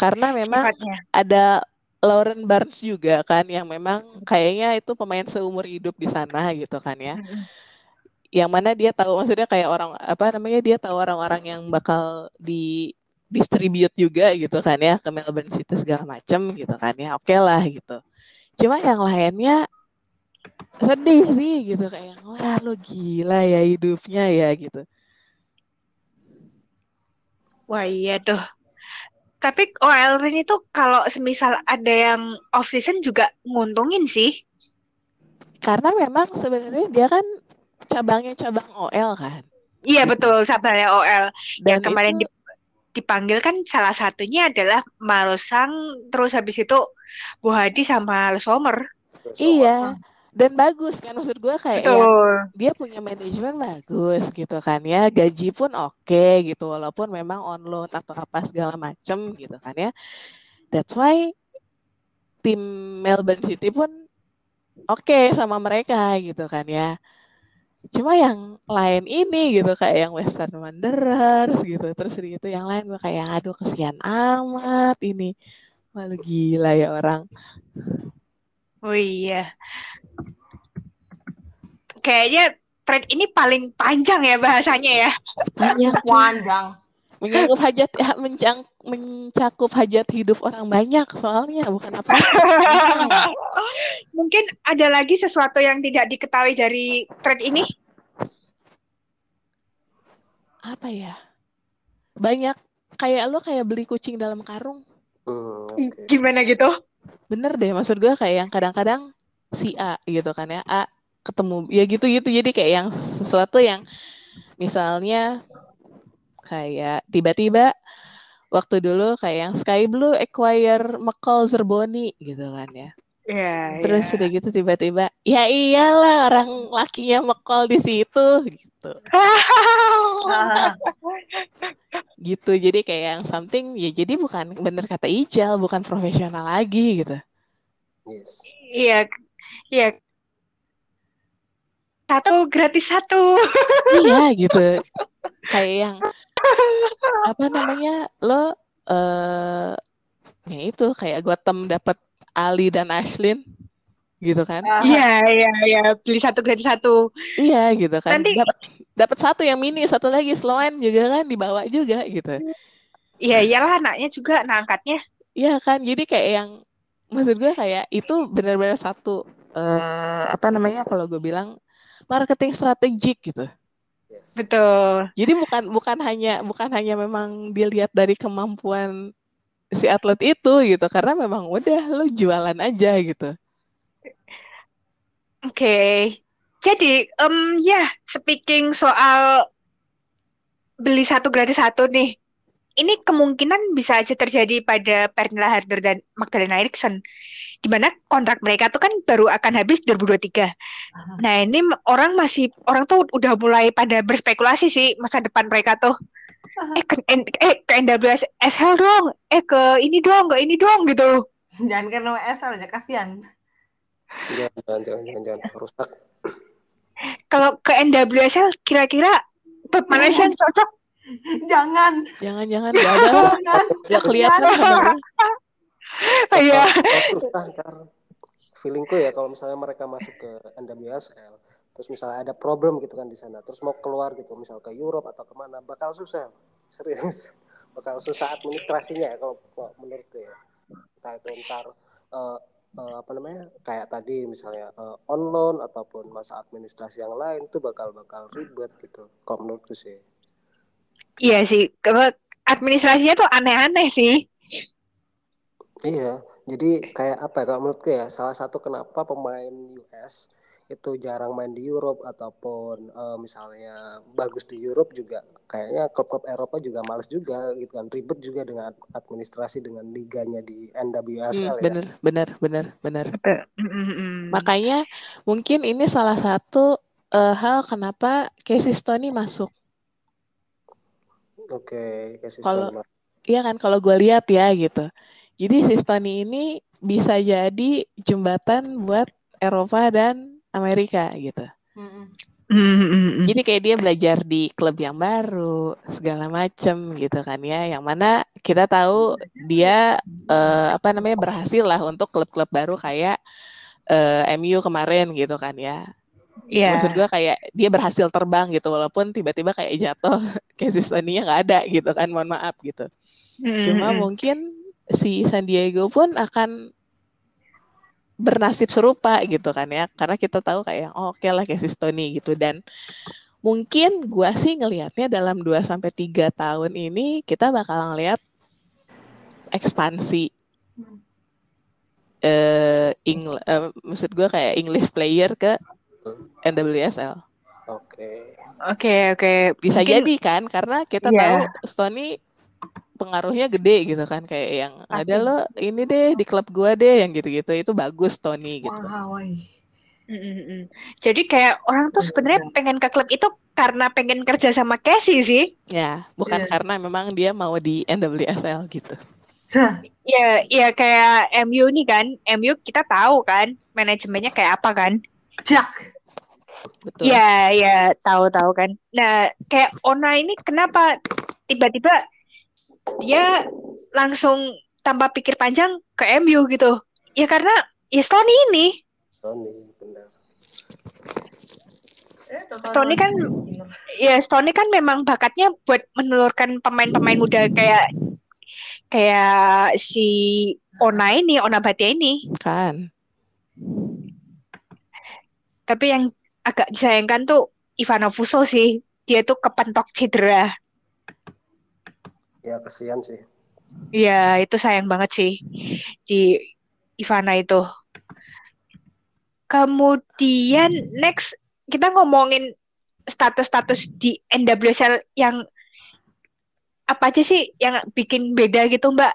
karena memang Sifatnya. ada Lauren Barnes juga kan yang memang kayaknya itu pemain seumur hidup di sana gitu kan ya Mm-mm. Yang mana dia tahu maksudnya kayak orang apa namanya dia tahu orang-orang yang bakal di distribute juga gitu kan ya ke Melbourne City segala macem gitu kan ya oke lah gitu cuma yang lainnya sedih sih gitu kayak wah lu gila ya hidupnya ya gitu Wah iya tuh. Tapi OL Ren itu kalau semisal ada yang off season juga nguntungin sih. karena memang sebenarnya dia kan cabangnya cabang OL kan? Iya betul, sabarnya OL. dan yang kemarin itu dip- dipanggil kan salah satunya adalah Malosang, terus habis itu Bu Hadi sama Lesomer. Iya dan bagus kan maksud gue kayak ya dia punya manajemen bagus gitu kan ya gaji pun oke gitu walaupun memang on loan atau apa segala macem gitu kan ya. That's why tim Melbourne City pun oke sama mereka gitu kan ya cuma yang lain ini gitu kayak yang Western Wanderers gitu terus gitu yang lain gue kayak aduh kesian amat ini malu gila ya orang Oh iya. Kayaknya thread ini paling panjang ya bahasanya ya. Panjang. Menyangkut hajat ya, mencang, mencakup hajat hidup orang banyak soalnya bukan apa Mungkin ada lagi sesuatu yang tidak diketahui dari thread ini. apa ya banyak kayak lo kayak beli kucing dalam karung Hmm, oke. Gimana gitu? bener deh maksud gue kayak yang kadang-kadang si A gitu kan ya A ketemu ya gitu-gitu jadi kayak yang sesuatu yang misalnya kayak tiba-tiba waktu dulu kayak yang Sky Blue acquire McCall Zerboni gitu kan ya Ya, terus ya. udah gitu tiba-tiba ya iyalah orang lakinya McCall di situ gitu Ah, gitu jadi kayak yang something ya jadi bukan bener kata Ijal bukan profesional lagi gitu Yes. Iya, iya. Satu gratis satu. iya gitu kayak yang apa namanya lo eh ya itu kayak Gotham dapat Ali dan Ashlyn gitu kan Iya, iya, iya. Beli satu gratis satu. iya gitu kan Nanti- dapat dapat satu yang mini satu lagi Sloan juga kan dibawa juga gitu Iya, iyalah anaknya juga, nah angkatnya. Iya kan, jadi kayak yang maksud gue kayak itu benar-benar satu eh apa namanya kalau gue bilang marketing strategik gitu. Yes. Betul. Jadi bukan bukan hanya bukan hanya memang dilihat dari kemampuan si atlet itu gitu, karena memang udah lo jualan aja gitu. Oke. Jadi, em ya, speaking soal beli satu gratis satu nih. Ini kemungkinan bisa aja terjadi pada Pernilla Harder dan Magdalena Eriksson. Di mana kontrak mereka tuh kan baru akan habis 2023. Nah, ini orang masih orang tuh udah mulai pada berspekulasi sih masa depan mereka tuh. Eh ke, eh ke NWSL dong, eh ke ini dong, ke ini dong gitu. Jangan kena WSL aja kasihan. Jangan, jangan, jangan, jangan, jangan. Rusak. Kalau ke NWSL kira-kira klub mana sih yang cocok? Jangan, Jangan-jangan gak ada lah, jangan. gak kelihatan. Iya. Feelingku ya kalau misalnya mereka masuk ke NWSL, terus misalnya ada problem gitu kan di sana, terus mau keluar gitu, misal ke Europe atau ke mana, bakal susah, serius, bakal susah administrasinya ya kalau kalau menurutku ya. Entah itu ntar eh, eh, apa namanya kayak tadi misalnya eh, on loan ataupun masa administrasi yang lain itu bakal bakal ribet gitu, kalau menurutku sih. Iya sih, administrasinya tuh aneh-aneh sih. Iya, jadi kayak apa ya kalau menurutku ya salah satu kenapa pemain US itu jarang main di Europe ataupun uh, misalnya bagus di Europe juga kayaknya klub-klub Eropa juga males juga gitu kan ribet juga dengan administrasi dengan liganya di NWSL hmm, bener, ya. Bener bener bener bener. Makanya mungkin ini salah satu uh, hal kenapa Casey Stoney masuk. Oke, okay, kalau iya kan kalau gue lihat ya gitu. Jadi si Stoney ini bisa jadi jembatan buat Eropa dan Amerika gitu. Mm-hmm. Jadi kayak dia belajar di klub yang baru, segala macem gitu kan ya. Yang mana kita tahu dia uh, apa namanya berhasil lah untuk klub-klub baru kayak uh, eh, MU kemarin gitu kan ya. Yeah. Maksud gue kayak dia berhasil terbang gitu walaupun tiba-tiba kayak jatuh kayak sistemnya nggak ada gitu kan. Mohon maaf gitu. Mm-hmm. Cuma mungkin si San Diego pun akan bernasib serupa gitu kan ya karena kita tahu kayak oh, oke okay lah kayak si Stony gitu dan mungkin gua sih ngelihatnya dalam 2 sampai tiga tahun ini kita bakal ngelihat ekspansi eh uh, Ing uh, maksud gua kayak English player ke NWSL. Oke. Okay. Oke, okay, oke. Okay. Bisa Mungkin, jadi kan karena kita yeah. tahu Stony pengaruhnya gede gitu kan kayak yang Pasti. ada lo ini deh di klub gua deh yang gitu-gitu itu bagus Tony gitu. Wow. Mm-mm. Jadi kayak orang tuh sebenarnya pengen ke klub itu karena pengen kerja sama Casey sih. Ya, bukan yeah. karena memang dia mau di NWSL gitu. Ya, ya kayak MU nih kan, MU kita tahu kan manajemennya kayak apa kan. Jack. Betul. Ya, ya tahu-tahu kan. Nah, kayak Ona ini kenapa tiba-tiba dia langsung tanpa pikir panjang ke MU gitu. Ya karena ya Stony ini. Stony, benar. Eh, Stony kan ya Stony kan memang bakatnya buat menelurkan pemain-pemain muda kayak kayak si Ona ini, Ona Batia ini. Kan. Tapi yang agak disayangkan tuh Ivano Fuso sih. Dia tuh kepentok cedera ya kesian sih Iya, itu sayang banget sih di Ivana itu. Kemudian next kita ngomongin status-status di NWSL yang apa aja sih yang bikin beda gitu Mbak?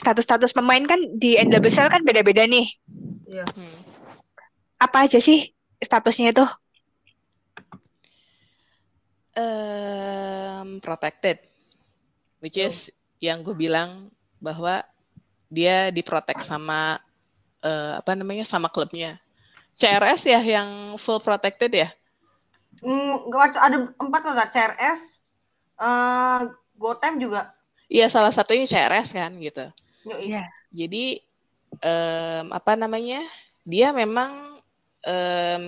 Status-status pemain kan di NWSL kan beda-beda nih. Iya. Hmm. Apa aja sih statusnya itu? Um, protected which is yang gue bilang bahwa dia diprotek sama uh, apa namanya sama klubnya. CRS ya yang full protected ya? Mm, ada empat nggak CRS, uh, Gotem juga. Iya salah satunya CRS kan gitu. Iya. Jadi um, apa namanya? Dia memang um,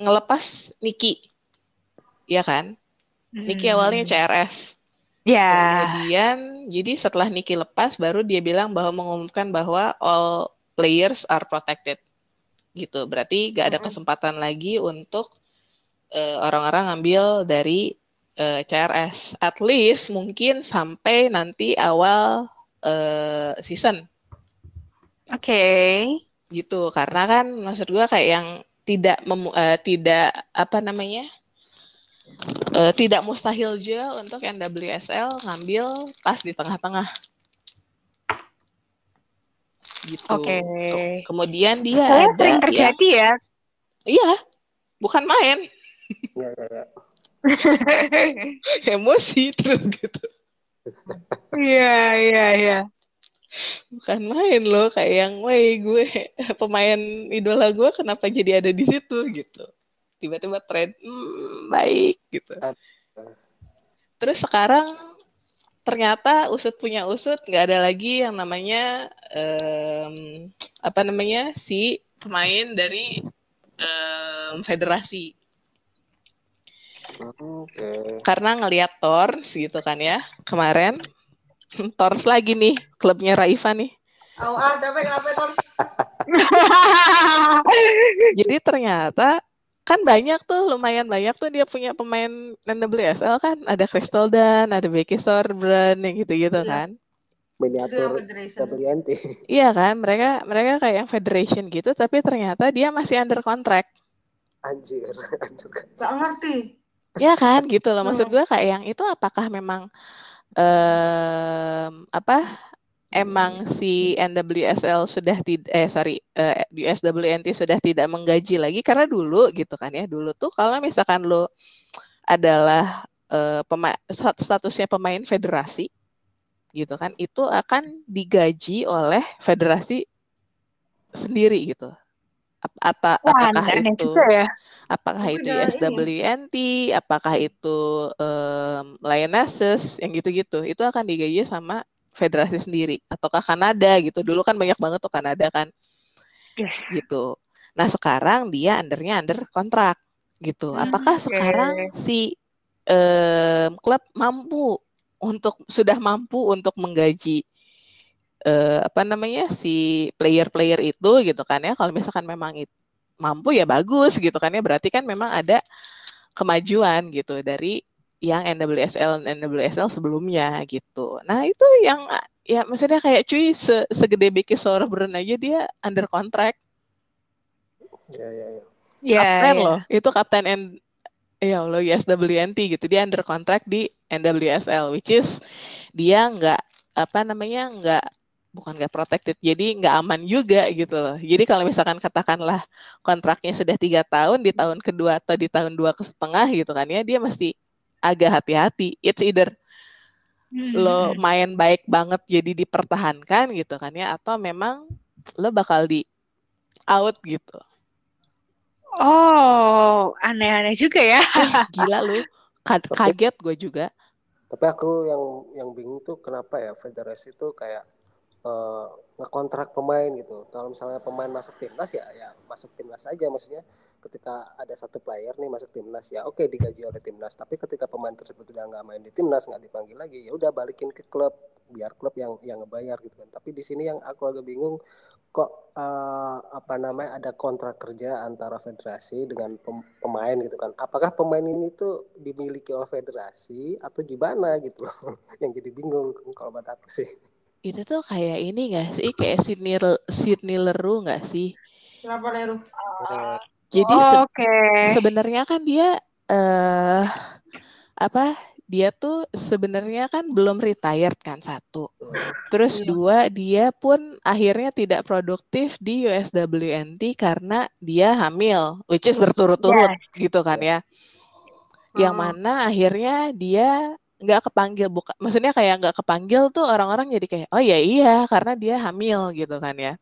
ngelepas Niki, ya kan? Niki awalnya hmm. CRS. Ya. Kemudian jadi setelah Niki lepas baru dia bilang bahwa mengumumkan bahwa all players are protected. Gitu. Berarti gak ada kesempatan lagi untuk uh, orang-orang ngambil dari uh, eh, CRS. At least mungkin sampai nanti awal uh, season. Oke. Okay. Gitu. Karena kan maksud gua kayak yang tidak mem, uh, tidak apa namanya? uh, tidak mustahil juga untuk NWSL ngambil pas di tengah-tengah. Gitu. Oke. Okay. Kemudian dia oh, ada sering terjadi ya. ya. Iya. Bukan main. Iya, iya, iya. Emosi terus gitu. Iya, iya, iya. Bukan main loh kayak yang, woi gue pemain idola gue kenapa jadi ada di situ? Gitu. Tiba-tiba trend hmm, baik gitu. Terus sekarang ternyata usut punya usut nggak ada lagi yang namanya um, apa namanya si pemain dari um, federasi. Okay. karena ngelihat Tors gitu kan ya kemarin Tors lagi nih klubnya Raifa nih Oh, ah, tapi kenapa Tors? Jadi ternyata kan banyak tuh lumayan banyak tuh dia punya pemain NWSL kan ada Crystal Dan ada Becky Sorbrand yang gitu-gitu iya. kan miniatur WNT iya kan mereka mereka kayak yang federation gitu tapi ternyata dia masih under contract Anjir. Gak ngerti. Ya kan gitu loh. Maksud Hmm. gue kayak yang itu apakah memang em, apa? Emang si NWSL sudah tidak eh sorry eh, USWNT sudah tidak menggaji lagi karena dulu gitu kan ya. Dulu tuh kalau misalkan lo adalah eh, pema- stat- statusnya pemain federasi gitu kan itu akan digaji oleh federasi sendiri gitu Ap- ata- Wah, apakah aneh itu juga ya. apakah itu udah ini. SWNT, apakah itu um, Lionesses, yang gitu-gitu, itu akan digaji sama federasi sendiri, ataukah Kanada gitu. Dulu kan banyak banget tuh Kanada kan, Yes. gitu. Nah sekarang dia undernya under kontrak, gitu. Hmm, Apakah oke. sekarang si em, klub mampu untuk sudah mampu untuk menggaji eh, apa namanya si player-player itu gitu kan ya? Kalau misalkan memang it- mampu ya bagus gitu kan ya berarti kan memang ada kemajuan gitu dari yang NWSL dan NWSL sebelumnya gitu. Nah itu yang ya maksudnya kayak cuy se- segede Becky Sauerbrunn aja dia under contract Ya, ya, ya. Ya, kapten ya. loh itu kapten N ya Allah USWNT gitu dia under contract di NWSL which is dia nggak apa namanya nggak bukan nggak protected jadi nggak aman juga gitu loh. Jadi kalau misalkan katakanlah kontraknya sudah tiga tahun di tahun kedua atau di tahun dua ke setengah gitu kan ya dia mesti agak hati-hati. It's either Hmm. lo main baik banget jadi dipertahankan gitu kan ya atau memang lo bakal di out gitu. Oh, aneh-aneh juga ya. Eh, gila lu. Ka- kaget gue juga. Tapi aku yang yang bingung tuh kenapa ya federasi itu kayak eh, ngekontrak pemain gitu. Kalau misalnya pemain masuk timnas ya ya masuk timnas aja. Maksudnya ketika ada satu player nih masuk timnas ya oke digaji oleh timnas. Tapi ketika pemain tersebut udah nggak main di timnas nggak dipanggil lagi ya udah balikin ke klub biar klub yang yang ngebayar gitu kan. Tapi di sini yang aku agak bingung kok eh, apa namanya ada kontrak kerja antara federasi dengan pem- pemain gitu kan. Apakah pemain ini tuh dimiliki oleh federasi atau gimana gitu loh. Yang jadi bingung kalau buat aku sih itu tuh kayak ini gak sih kayak Sydney Sydney Leroux gak sih Kenapa Leru? Jadi se- Oke. sebenarnya kan dia eh apa dia tuh sebenarnya kan belum retired kan satu terus Iya. dua dia pun akhirnya tidak produktif di USWNT karena dia hamil which is berturut-turut gitu kan ya yang Hmm. mana akhirnya dia nggak kepanggil bukan maksudnya kayak nggak kepanggil tuh orang-orang jadi kayak oh ya iya karena dia hamil gitu kan ya.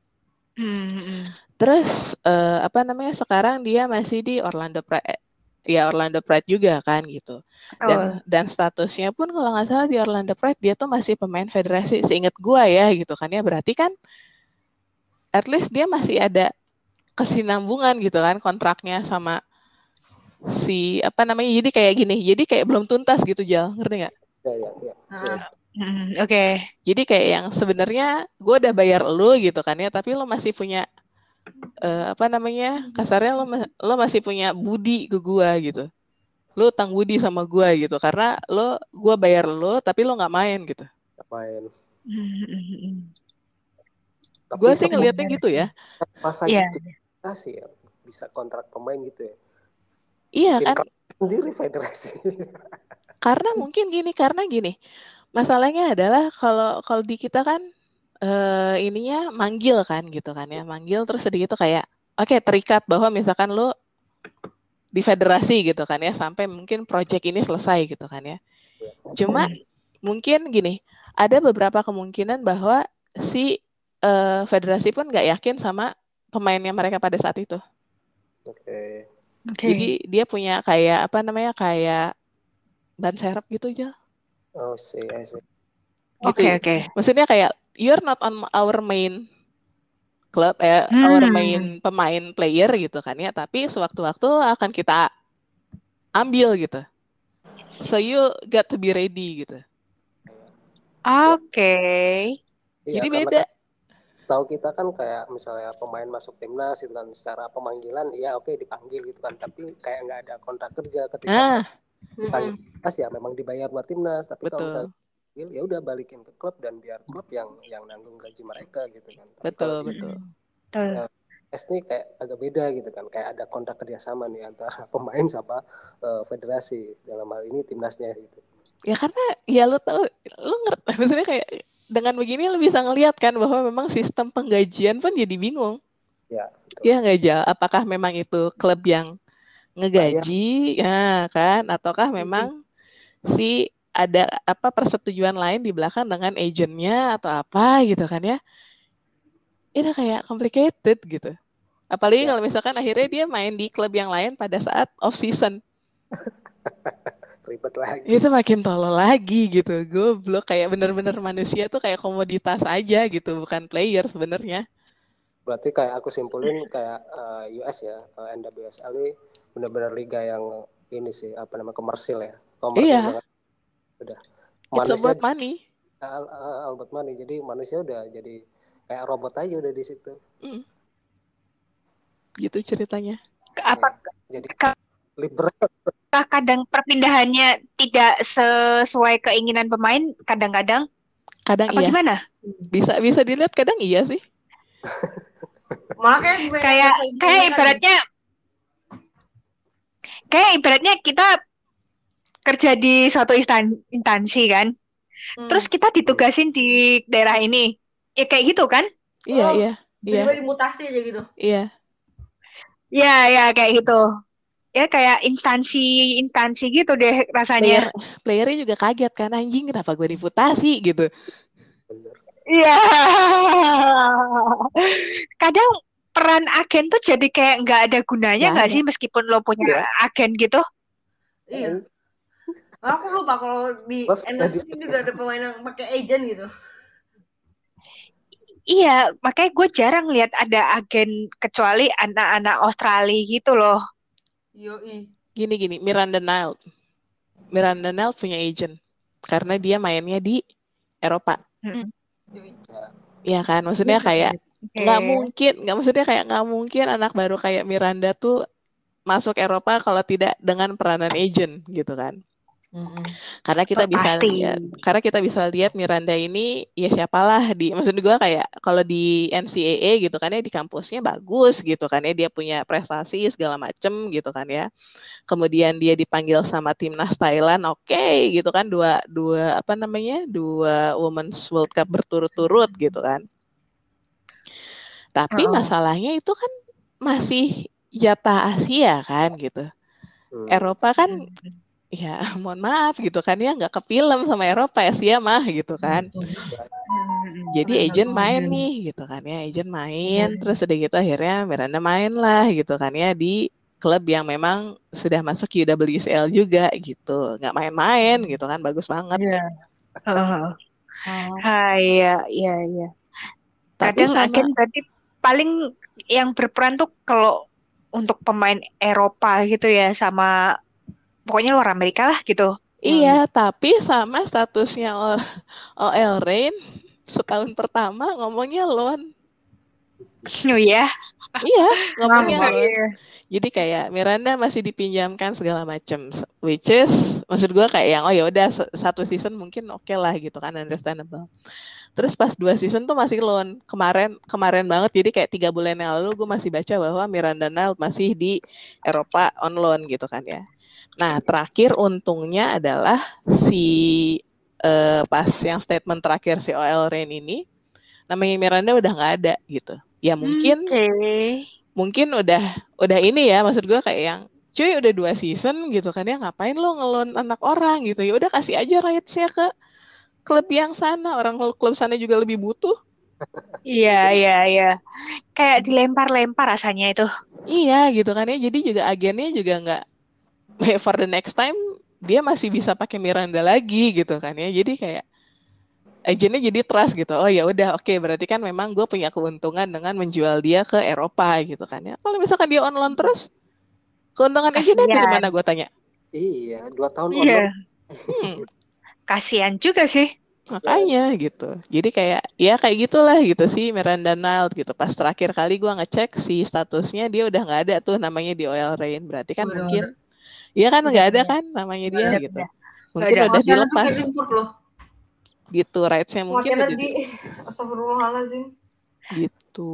Hmm, hmm. terus eh, apa namanya sekarang dia masih di Orlando Pride ya Orlando Pride juga kan gitu. Dan dan statusnya pun kalau nggak salah di Orlando Pride dia tuh masih pemain federasi seingat gua ya gitu kan ya. Berarti kan at least dia masih ada kesinambungan gitu kan kontraknya sama si apa namanya jadi kayak gini jadi kayak belum tuntas gitu Jal. Ngerti nggak? Ya ya ya. Hmm, Oke. jadi kayak yang sebenarnya gue udah bayar lu gitu kan ya tapi lo masih punya eh, apa namanya kasarnya lo lo masih punya budi ke gua gitu. Lo utang budi sama gua gitu karena lo gua bayar lo tapi lo nggak main gitu. Main. Gue sih semua ngelihatnya gitu ya. masa Iya. justifikasi ya bisa kontrak pemain gitu ya iya kan? sendiri federasi karena mungkin gini karena gini masalahnya adalah kalau kalau di kita kan eh ininya manggil kan gitu kan ya. Manggil terus sedikit tuh kayak oke terikat bahwa misalkan lo di federasi gitu kan ya. Sampai mungkin project ini selesai gitu kan ya. Cuma mungkin gini ada beberapa kemungkinan bahwa si eh, federasi pun nggak yakin sama pemainnya mereka pada saat itu. Oke Oke. jadi dia punya kayak apa namanya kayak ban serep gitu aja oh sih I see. gitu Oke, oke. maksudnya kayak you're not on our main club eh our Hmm. main pemain player gitu kan ya tapi sewaktu-waktu akan kita ambil gitu so you got to be ready gitu Oke. Iya, jadi karena beda kan tahu kita kan kayak misalnya pemain masuk timnas itu kan secara pemanggilan ya oke dipanggil gitu kan. Tapi kayak nggak ada kontrak kerja ketika nah dipanggil. Timnas ya memang dibayar buat timnas tapi kalau betul. misalnya dipanggil, ya udah balikin ke klub dan biar klub yang yang nanggung gaji mereka gitu kan. Tapi betul kalau betul. Betul. MLS nih kayak agak beda gitu kan kayak ada kontrak kerjasama nih antara pemain sama uh, federasi. Dalam hal ini timnasnya gitu. Ya karena ya lu tau lu ngerti maksudnya kayak dengan begini lu bisa ngelihat kan bahwa memang sistem penggajian pun jadi bingung. Ya betul. ya nggak jauh apakah memang itu klub yang ngegaji? Ya kan? Ataukah memang si ada apa persetujuan lain di belakang dengan agentnya atau apa gitu kan ya? Itu kayak complicated gitu. Apalagi Ya. kalau misalkan akhirnya dia main di klub yang lain pada saat off season ribet lagi. Itu makin tolol lagi gitu goblok. Kayak bener-bener manusia tuh kayak komoditas aja gitu bukan player sebenarnya. Berarti kayak aku simpulin kayak eh, US ya eh, NWSL ini benar-benar liga yang ini sih apa namanya komersil ya. Komersil Iya. banget. Udah. It's manusia about money. Al- al- albert money. Jadi manusia udah jadi kayak robot aja udah di situ. Gitu ceritanya. Apakah jadi Ka- liberal kadang perpindahannya tidak sesuai keinginan pemain? Kadang-kadang kadang apa iya gimana? bisa bisa dilihat kadang iya sih Malah kayak gue Kayak kayak ibaratnya kayak ibaratnya kita kerja di suatu instan- instansi kan. Hmm. Terus kita ditugasin di daerah ini. Ya kayak gitu kan? iya Oh, iya iya dimutasi aja gitu. iya Ya, ya kayak gitu. Ya kayak instansi-instansi gitu deh player rasanya. playernya juga kaget kan anjing kenapa gue diputasi gitu Iya. Kadang peran agen tuh jadi kayak nggak ada gunanya Nggak sih meskipun lo punya Iya. agen gitu? Iya. Aku lupa kalau di NFC juga ada pemain yang pakai agent gitu. Iya, makanya gue jarang lihat ada agen kecuali anak-anak Australia gitu loh. Yoi. gini gini Miranda Nile Miranda Nile punya agent karena dia mainnya di Eropa Yoi. ya kan maksudnya kayak Oke. nggak mungkin nggak maksudnya kayak nggak mungkin anak baru kayak Miranda tuh masuk Eropa kalau tidak dengan peranan agent gitu kan karena kita Oh, bisa pasti. lihat karena kita bisa lihat Miranda ini ya siapalah di maksud gue kayak kalau di NCAA gitu kan ya di kampusnya bagus gitu kan ya dia punya prestasi segala macem gitu kan ya kemudian dia dipanggil sama timnas Thailand oke gitu kan dua dua apa namanya dua Women's World Cup berturut-turut gitu kan tapi Oh. masalahnya itu kan masih jatah Asia kan gitu Hmm. Eropa kan ya mohon maaf gitu kan ya nggak ke film sama Eropa Asia mah gitu kan jadi agent main nih gitu kan ya agent main terus udah gitu akhirnya Miranda main lah gitu kan ya di klub yang memang sudah masuk UWSL juga gitu nggak main-main gitu kan bagus banget Iya. Heeh. Oh. Ah, iya, iya, iya. tapi Kadang sama agen berarti paling yang berperan tuh kalau untuk pemain Eropa gitu ya sama pokoknya luar Amerika lah gitu. iya tapi sama statusnya OL Reign setahun pertama ngomongnya loan Oh ya. iya ngomongnya loan Jadi kayak Miranda masih dipinjamkan segala macam, which is maksud gua kayak yang oh ya udah satu season mungkin oke lah gitu kan understandable. Terus pas dua season tuh masih loan kemarin kemarin banget jadi kayak tiga bulan yang lalu gue masih baca bahwa Miranda Nile masih di Eropa on loan gitu kan ya. Nah terakhir untungnya adalah si eh, pas yang statement terakhir si OL Rain ini namanya Miranda udah nggak ada gitu. Ya mungkin Oke. mungkin udah udah ini ya maksud gue kayak yang cuy udah dua season gitu kan ya ngapain lo ngelon anak orang gitu ya udah kasih aja rights-nya ke klub yang sana orang klub sana juga lebih butuh Iya, iya, iya. Kayak dilempar-lempar rasanya itu. iya gitu kan ya jadi juga agennya juga nggak for the next time dia masih bisa pakai Miranda lagi gitu kan ya jadi kayak agennya jadi trust gitu oh ya udah oke berarti kan memang gue punya keuntungan dengan menjual dia ke Eropa gitu kan ya kalau misalkan dia on loan terus keuntungan agennya dari Kasian. mana gue tanya Iya, dua tahun Iya. honor. Hmm. Kasihan juga sih. Makanya gitu. Jadi kayak ya kayak gitulah gitu sih Miranda Nile gitu. Pas terakhir kali gua ngecek si statusnya dia udah nggak ada tuh namanya di Oil Rain. Berarti kan Udah mungkin Iya kan Udah nggak ada ada. kan namanya dia ada, gitu. udah. Mungkin ada. udah dilepas gitu rights-nya mungkin udah di Astagfirullahaladzim. gitu.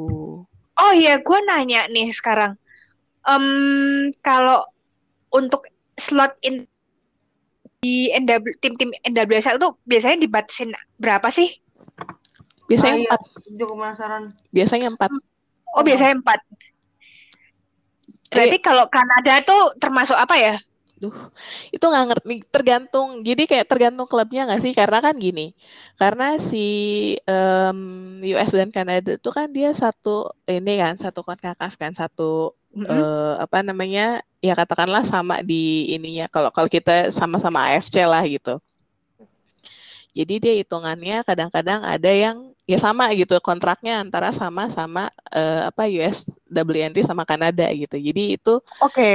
Oh iya, gue nanya nih sekarang. Em, kalau untuk slot in di NW, tim-tim NWSL tuh biasanya dibatasin berapa sih? Biasanya Ah, iya. empat. Juga penasaran. Biasanya empat. Oh, biasanya empat. Berarti kalau Kanada tuh termasuk apa ya? Duh, itu nggak ngerti tergantung. Jadi kayak tergantung klubnya nggak sih? Karena kan gini, karena si em, US dan Kanada itu kan dia satu ini kan satu konkakaf kan satu Mm-mm. eh, apa namanya ya katakanlah sama di ininya. Kalau kalau kita sama-sama AFC lah gitu. Jadi dia hitungannya kadang-kadang ada yang ya sama gitu kontraknya antara sama-sama eh, apa US WNT sama Kanada gitu. Jadi itu Oke.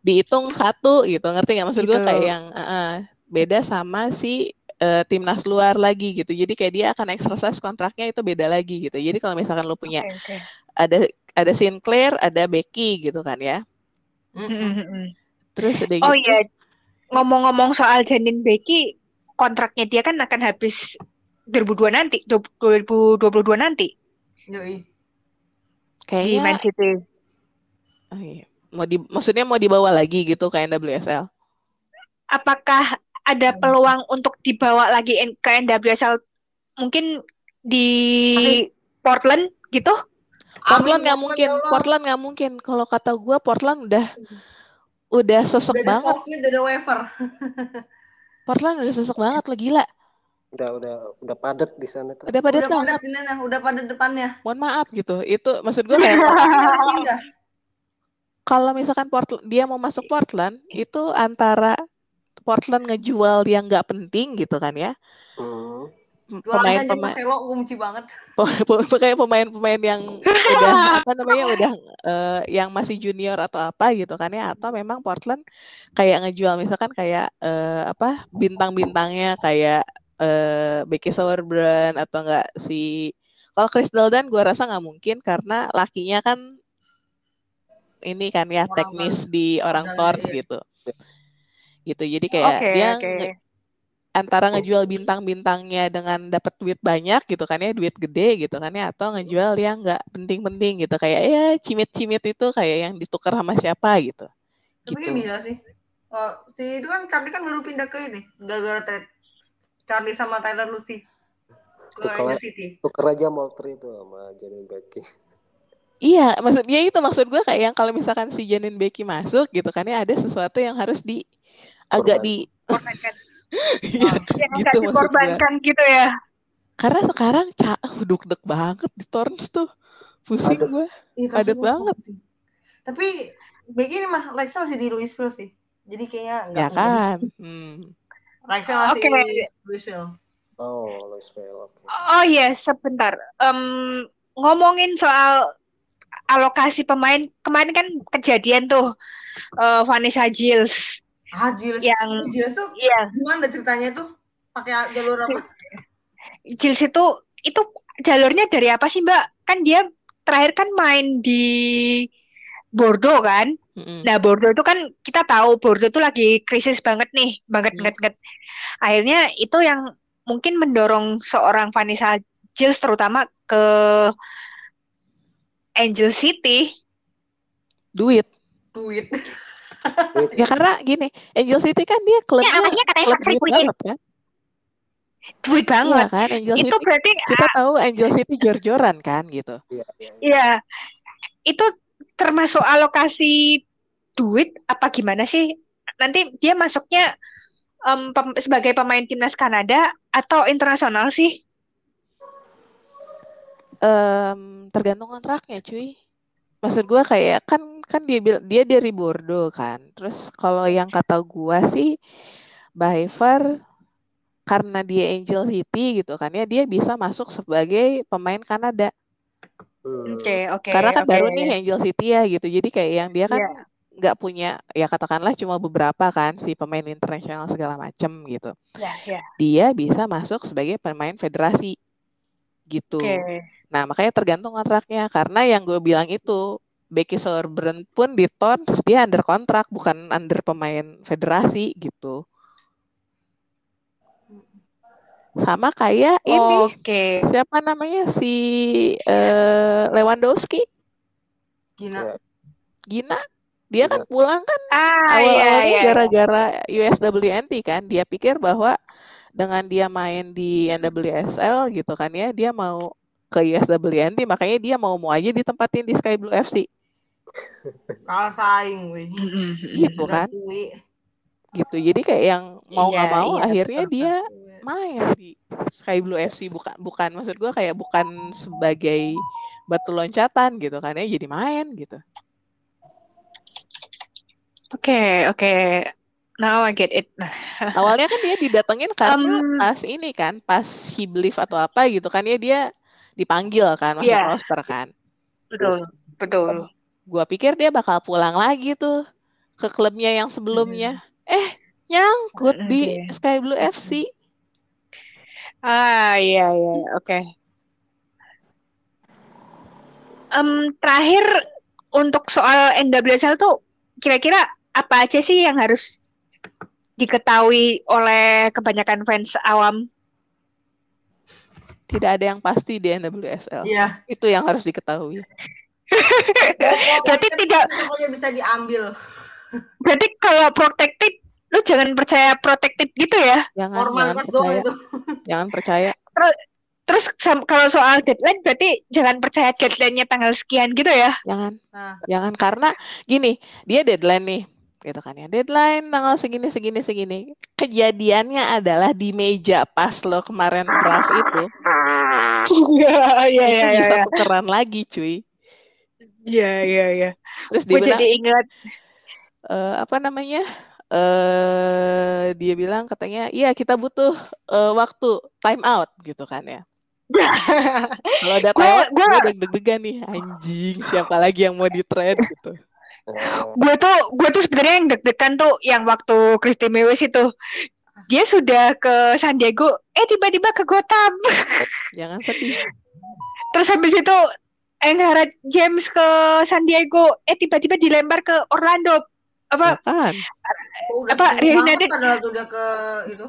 dihitung satu gitu ngerti nggak maksud gue Gitu. kayak yang eh, beda sama si eh, timnas luar lagi gitu jadi kayak dia akan exercise kontraknya itu beda lagi gitu jadi kalau misalkan lo punya Oke, oke. ada ada Sinclair ada Becky gitu kan ya Mm-mm. Mm-mm. terus udah Oh gitu iya, ngomong-ngomong soal Janin Becky, kontraknya dia kan akan habis 2002 nanti, 2022 nanti Yoi. di Man City. oh iya. mau di maksudnya mau dibawa lagi gitu ke NWSL Apakah ada Hmm. peluang untuk dibawa lagi N- ke NWSL mungkin di Portland gitu? Portland Amin, nggak ya mungkin Allah. Portland nggak mungkin kalau kata gue Portland udah udah sesek Udah banget udah ada waiver. Portland udah sesek banget lo gila Udah udah udah padat di sana tuh. udah padat udah pada banget pindah, udah pada depannya. mohon maaf gitu itu maksud gue kayak kalau misalkan Portland dia mau masuk Portland itu antara Portland ngejual yang nggak penting gitu kan ya Hmm. Jualannya aja pemain-pemain Marcelo, gue benci banget. kayak pemain-pemain yang udah apa namanya udah eh, yang masih junior atau apa gitu kan ya atau memang Portland kayak ngejual misalkan kayak eh, apa bintang-bintangnya kayak eh, Becky Sauerbrunn atau enggak si kalau Chris Daldan gue rasa nggak mungkin karena lakinya kan ini kan ya Orang teknis di orang Orang, Torch iya. gitu gitu jadi kayak Oke, dia oke. Antara ngejual bintang-bintangnya dengan dapat duit banyak gitu kan ya duit gede gitu kan ya atau ngejual yang nggak penting-penting gitu kayak ya cimit-cimit itu kayak yang ditukar sama siapa gitu Tapi gitu kan bisa sih. Oh, si itu kan Charlie kan baru pindah ke ini, gara-gara. Charlie sama Tyler Lucy City. Tuker aja Moultrie itu sama Janin Becky. iya maksudnya itu maksud gue kayak yang kalau misalkan si Janin Becky masuk gitu kan ya ada sesuatu yang harus di agak di Iya, Yang gitu agak maksud gue dikorbankan gitu ya. karena sekarang ca deg deg banget di Torrens tuh pusing gue Iya, Padat banget. Tapi Becky ini mah Lexa masih di Louisville sih. Jadi kayaknya enggak. ya kan hmm. Lexa masih Oke. di Louisville. Oh, Louisville. Oke. Oh iya, sebentar. Em, ngomongin soal alokasi pemain, kemarin kan kejadian tuh eh, Vanessa Giles Ah, Jules. yang Jules tuh iya gimana ceritanya tuh? Pakai jalur apa? Giles itu itu jalurnya dari apa sih Mbak? Kan dia terakhir kan main di Bordeaux kan? Nah Bordeaux itu kan kita tahu Bordeaux itu lagi krisis banget nih, banget Hmm. banget banget. Akhirnya itu yang mungkin mendorong seorang Vanessa Giles terutama ke Angel City. duit Duit. ya karena gini Angel City kan dia klubnya alokasinya katanya klub duit banget kan duit iya banget. kan Angel Itu City berarti kita tahu Angel City jor-joran kan gitu Iya, iya. iya. ya itu termasuk alokasi duit apa gimana sih? Nanti dia masuknya em, pem- sebagai pemain timnas Kanada atau internasional sih? Em, tergantung kontraknya cuy maksud gua kayak kan kan dia bil- dia dari Bordeaux kan terus kalau yang kata gua sih by far karena dia Angel City gitu kan ya dia bisa masuk sebagai pemain Kanada. Oke, oke, karena kan oke. baru nih Angel City ya gitu jadi kayak yang dia kan Iya. nggak punya ya katakanlah cuma beberapa kan si pemain internasional segala macem gitu Ya, ya. dia bisa masuk sebagai pemain federasi gitu Oke. nah makanya tergantung kontraknya karena yang gue bilang itu Becky Sauerbrunn pun di Torns dia under kontrak bukan under pemain federasi gitu sama kayak ini Oke. siapa namanya si eh, Lewandowski Gina. Ya. Gina dia kan pulang kan Ah, iya, awal-awalnya iya. gara-gara USWNT kan dia pikir bahwa dengan dia main di NWSL gitu kan ya dia mau ke USWNT makanya dia mau mau aja ditempatin di Sky Blue FC Kalah saing, wih. Gitu kan gitu jadi kayak yang mau nggak Iya, mau iya, akhirnya betul, dia main di Sky Blue FC bukan bukan maksud gua kayak bukan sebagai batu loncatan gitu kan ya jadi main gitu Oke, oke. Now I get it. Awalnya kan dia didatengin karena Em, pas ini kan pas he believe atau apa gitu kan ya dia dipanggil kan masuk Iya. roster kan betul, betul. Gua pikir dia bakal pulang lagi tuh ke klubnya yang sebelumnya eh nyangkut Mm, di iya. Sky Blue FC Ah, iya, iya, oke. Em, terakhir untuk soal NWSL tuh kira-kira apa aja sih yang harus diketahui oleh kebanyakan fans awam? tidak ada yang pasti di NWSL Iya. itu yang harus diketahui Berarti tidak, Pokoknya bisa diambil. berarti kalau protected, lu jangan percaya protected gitu ya? jangan jangan Formalitas doang percaya itu. jangan percaya Terus sam- kalau soal deadline, berarti jangan percaya deadline-nya tanggal sekian gitu ya? jangan Nah, jangan karena gini dia deadline nih gitu kan ya deadline tanggal segini segini segini kejadiannya adalah di meja pas lo kemarin draft itu Iya, iya, iya, bisa iya. tukeran lagi cuy Iya, iya, iya. terus dia Gue bilang jadi ingat. eh, apa namanya eh dia bilang katanya iya kita butuh eh, waktu time out gitu kan ya. Kalau ada time out gua- gue deg-degan nih anjing siapa lagi yang mau di trade? Gitu. Gue tuh gue tuh sebenarnya yang deg-degan tuh yang waktu Christy Mewes itu. Dia sudah ke San Diego eh tiba-tiba ke Gotham. Jangan sedih. Terus habis itu Enghara James ke San Diego. Eh tiba-tiba dilempar ke Orlando. Apa? Ya kan oh, udah Apa, tuh udah ke itu.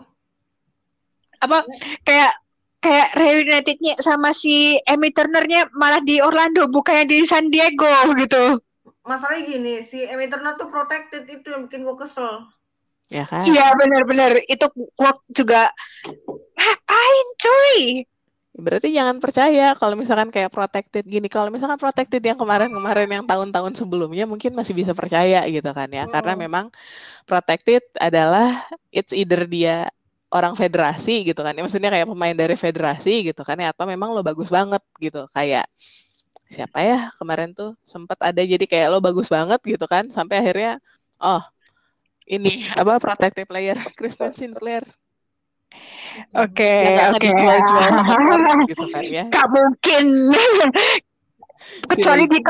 apa? Kayak kayak reunitednya sama si Amy Turnernya malah di Orlando bukannya di San Diego gitu. Masalahnya gini, si Amy Turner tuh protected itu yang bikin gue kesel. ya kan? Iya benar-benar. Itu gua juga ngapain cuy Berarti jangan percaya kalau misalkan kayak protected gini. Kalau misalkan protected yang kemarin-kemarin yang tahun-tahun sebelumnya mungkin masih bisa percaya gitu kan ya. Karena Hmm. memang protected adalah it's either dia orang federasi gitu kan ya. Maksudnya kayak pemain dari federasi gitu kan ya. Atau memang lo bagus banget gitu. Kayak siapa ya kemarin tuh sempat ada jadi kayak lo bagus banget gitu kan. Sampai akhirnya oh ini apa protected player Kristen Sinclair oke oke dijual-jual Spurs gitu kan ya. Gak mungkin. kecuali dia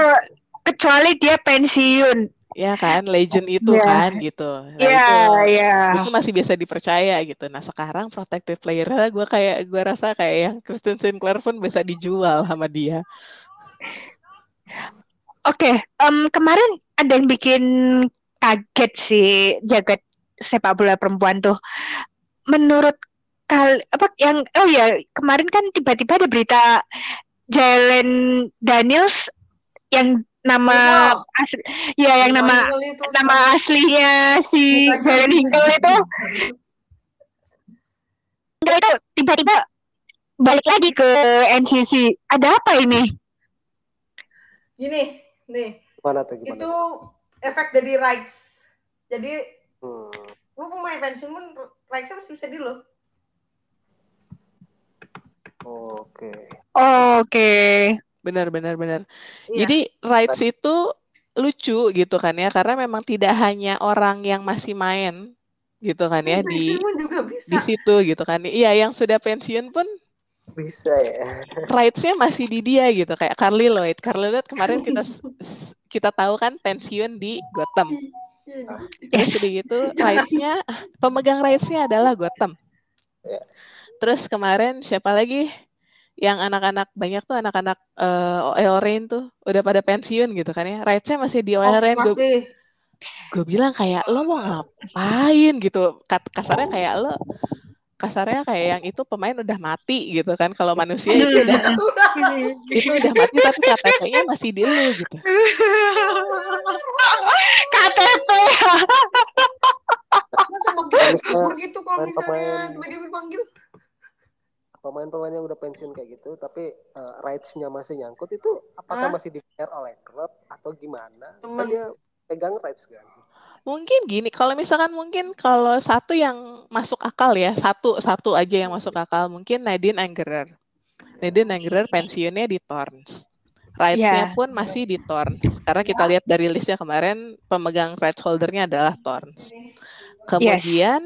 kecuali dia pensiun. ya kan legend itu Iya. kan gitu nah, Iya, itu iya. itu masih bisa dipercaya gitu nah sekarang protected player gue kayak gue rasa kayak yang Kristen Sinclair pun bisa dijual sama dia Oke, em, kemarin ada yang bikin kaget sih jagat sepak bola perempuan tuh. Menurut kal apa yang oh ya kemarin kan tiba-tiba ada berita Jalen Daniels yang nama Hinkle. asli ya yang nama itu nama aslinya si. Jalen Hinkle itu Hinkle itu tiba-tiba balik lagi ke NCC. Ada apa ini? Gini, nih, Gimana tuh gimana? itu efek dari rights. Jadi Hmm. lu pemain pensiun pun rights-nya masih bisa di lo. Oke. Oke. benar benar benar Iya. jadi rights itu lucu gitu kan ya karena memang tidak hanya orang yang masih main gitu kan ya di pensiun pun juga bisa. di situ gitu kan iya yang sudah pensiun pun Bisa ya. rights-nya masih di dia gitu kayak Carly Lloyd Carly Lloyd kemarin kita kita tahu kan pensiun di Gotham Iya. Terus Yes. udah gitu rights-nya pemegang rights-nya adalah Gotham. Ya. Terus kemarin siapa lagi yang anak-anak banyak tuh anak-anak eh, OL Reign tuh udah pada pensiun gitu kan ya. Rights-nya masih di OL Reign. Gue masih. gue bilang kayak lo mau ngapain gitu. Kasarnya kayak lo kasarnya kayak yang itu pemain udah mati gitu kan. Kalau manusia itu udah itu udah mati tapi KTP-nya masih di lu gitu. KTP. Masa begitu gitu kalau misalnya tiba-tiba dipanggil. Pemain-pemain yang udah pensiun kayak gitu tapi eh, rights-nya masih nyangkut itu apakah Hah? masih dibayar oleh klub atau gimana kan dia pegang rights kan Mungkin gini, kalau misalkan mungkin kalau satu yang masuk akal ya, satu satu aja yang masuk akal, mungkin Nadine Angerer. Nadine Angerer pensiunnya di Torns. Rights-nya Ya. pun masih di Torns. Karena kita lihat dari listnya kemarin, pemegang rights holdernya adalah Torns. Kemudian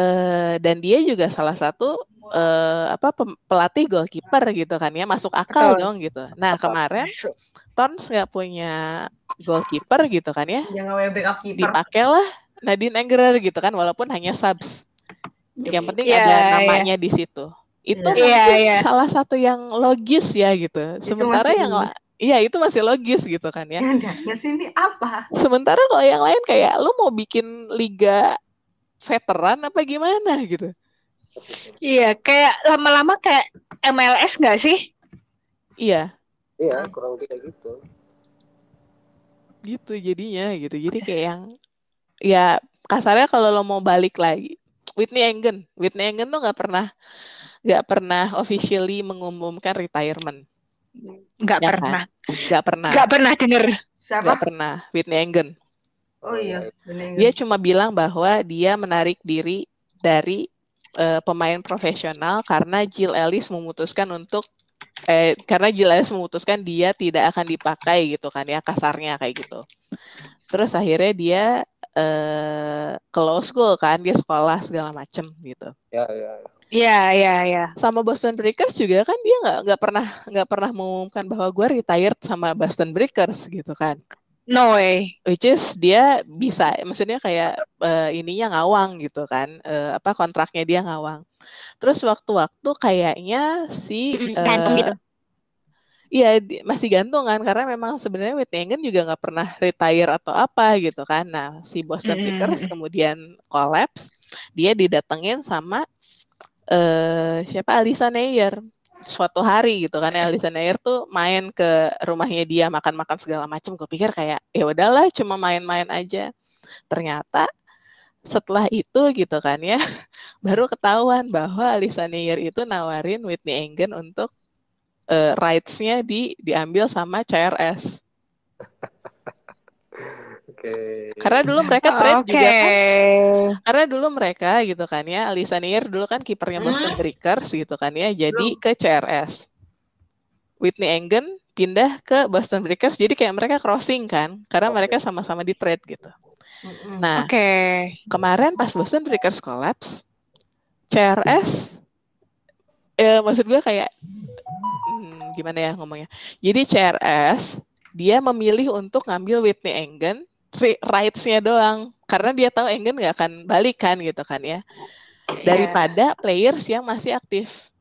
eh, dan dia juga salah satu eh, apa pelatih goalkeeper gitu kan ya, masuk akal Betul. dong gitu. Nah kemarin Masuk. Torns nggak punya goalkeeper gitu kan ya, Jangan backup keeper. dipakailah Nadine Angerer gitu kan walaupun hanya subs yang penting Iya, ada iya. namanya di situ itu Iya. mungkin Iya, iya. salah satu yang logis ya gitu sementara masih- yang la- iya itu masih logis gitu kan ya Hendaknya sini apa? sementara kalau yang lain kayak lu mau bikin liga veteran apa gimana gitu Iya, kayak lama-lama kayak MLS nggak sih? iya iya kurang lebih kayak gitu gitu jadinya gitu jadi kayak yang ya kasarnya kalau lo mau balik lagi Whitney Engen Whitney Engen tuh nggak pernah nggak pernah officially mengumumkan retirement Nggak Ya kan? pernah. nggak pernah Nggak pernah denger. nggak Siapa? pernah Whitney Engen Oh iya, bener. dia cuma bilang bahwa dia menarik diri dari eh, pemain profesional karena Jill Ellis memutuskan untuk eh karena Jill Ellis memutuskan dia tidak akan dipakai gitu kan ya kasarnya kayak gitu. Terus akhirnya dia eh ke law school kan dia sekolah segala macem gitu. ya ya Iya, iya, iya. Sama Boston Breakers juga kan dia nggak nggak pernah nggak pernah mengumumkan bahwa gue retired sama Boston Breakers gitu kan. No way. which is dia bisa maksudnya kayak eh, ininya ngawang gitu kan eh, apa kontraknya dia ngawang terus waktu-waktu kayaknya si Gantung eh, gitu. iya masih gantung kan karena memang sebenarnya Whitney Engen juga nggak pernah retire atau apa gitu kan nah si Boston Mm-mm. Breakers kemudian collapse dia didatengin sama eh siapa Alisa Neyer suatu hari gitu kan Alisa Neyer tuh main ke rumahnya dia makan-makan segala macam gue pikir kayak ya udahlah cuma main-main aja. Ternyata setelah itu gitu kan ya baru ketahuan bahwa Alisa Neyer itu nawarin Whitney Engen untuk eh, rights-nya di diambil sama CRS oke karena dulu mereka trade Oke. juga kan Karena dulu mereka gitu kan ya, Alisa Neer dulu kan kipernya Boston Breakers gitu kan ya, jadi ke CRS. Whitney Engen pindah ke Boston Breakers, jadi kayak mereka crossing kan, karena Crossing. mereka sama-sama di trade gitu. Nah, Oke. kemarin pas Boston Breakers collapse, CRS, eh, maksud gue kayak, hmm, gimana ya ngomongnya? Jadi CRS, dia memilih untuk ngambil Whitney Engen, rights-nya doang. Karena dia tahu Engen nggak akan balik kan gitu kan ya. Daripada players yang masih aktif.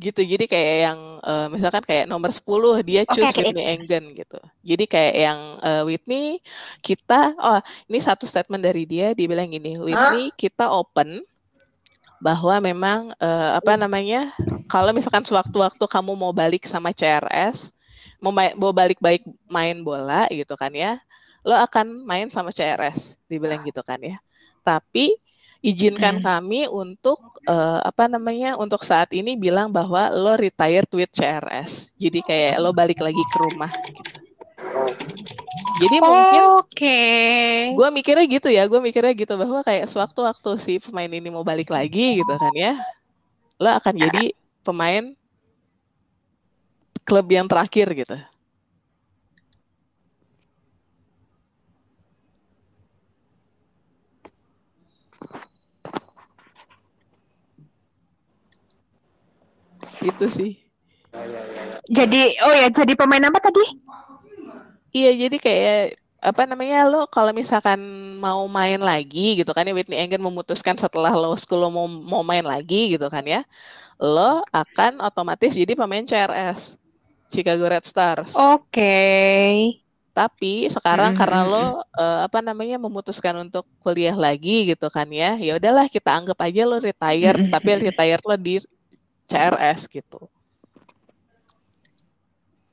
gitu jadi kayak yang eh, misalkan kayak nomor 10 dia choose oke. Whitney Engen gitu jadi kayak yang eh, Whitney kita oh ini satu statement dari dia dia bilang gini Whitney kita open bahwa memang eh, apa namanya kalau misalkan sewaktu-waktu kamu mau balik sama CRS mau, main, mau balik baik main bola gitu kan ya lo akan main sama CRS dibilang gitu kan ya tapi izinkan Mm. kami untuk eh, apa namanya untuk saat ini bilang bahwa lo retired with CRS jadi kayak lo balik lagi ke rumah gitu. jadi mungkin Oke. gue mikirnya gitu ya gue mikirnya gitu bahwa kayak sewaktu-waktu si pemain ini mau balik lagi gitu kan ya lo akan jadi pemain klub yang terakhir gitu itu sih. Jadi, oh ya, jadi pemain apa tadi? Iya, jadi kayak apa namanya lo kalau misalkan mau main lagi gitu kan ya Whitney Engen memutuskan setelah lo school lo mau mau main lagi gitu kan ya. Lo akan otomatis jadi pemain CRS Chicago Red Stars. Oke. Tapi sekarang Mm, karena mm, lo eh, apa namanya memutuskan untuk kuliah lagi gitu kan ya, ya udahlah kita anggap aja lo retire, Mm, mm, tapi retire lo di CRS gitu.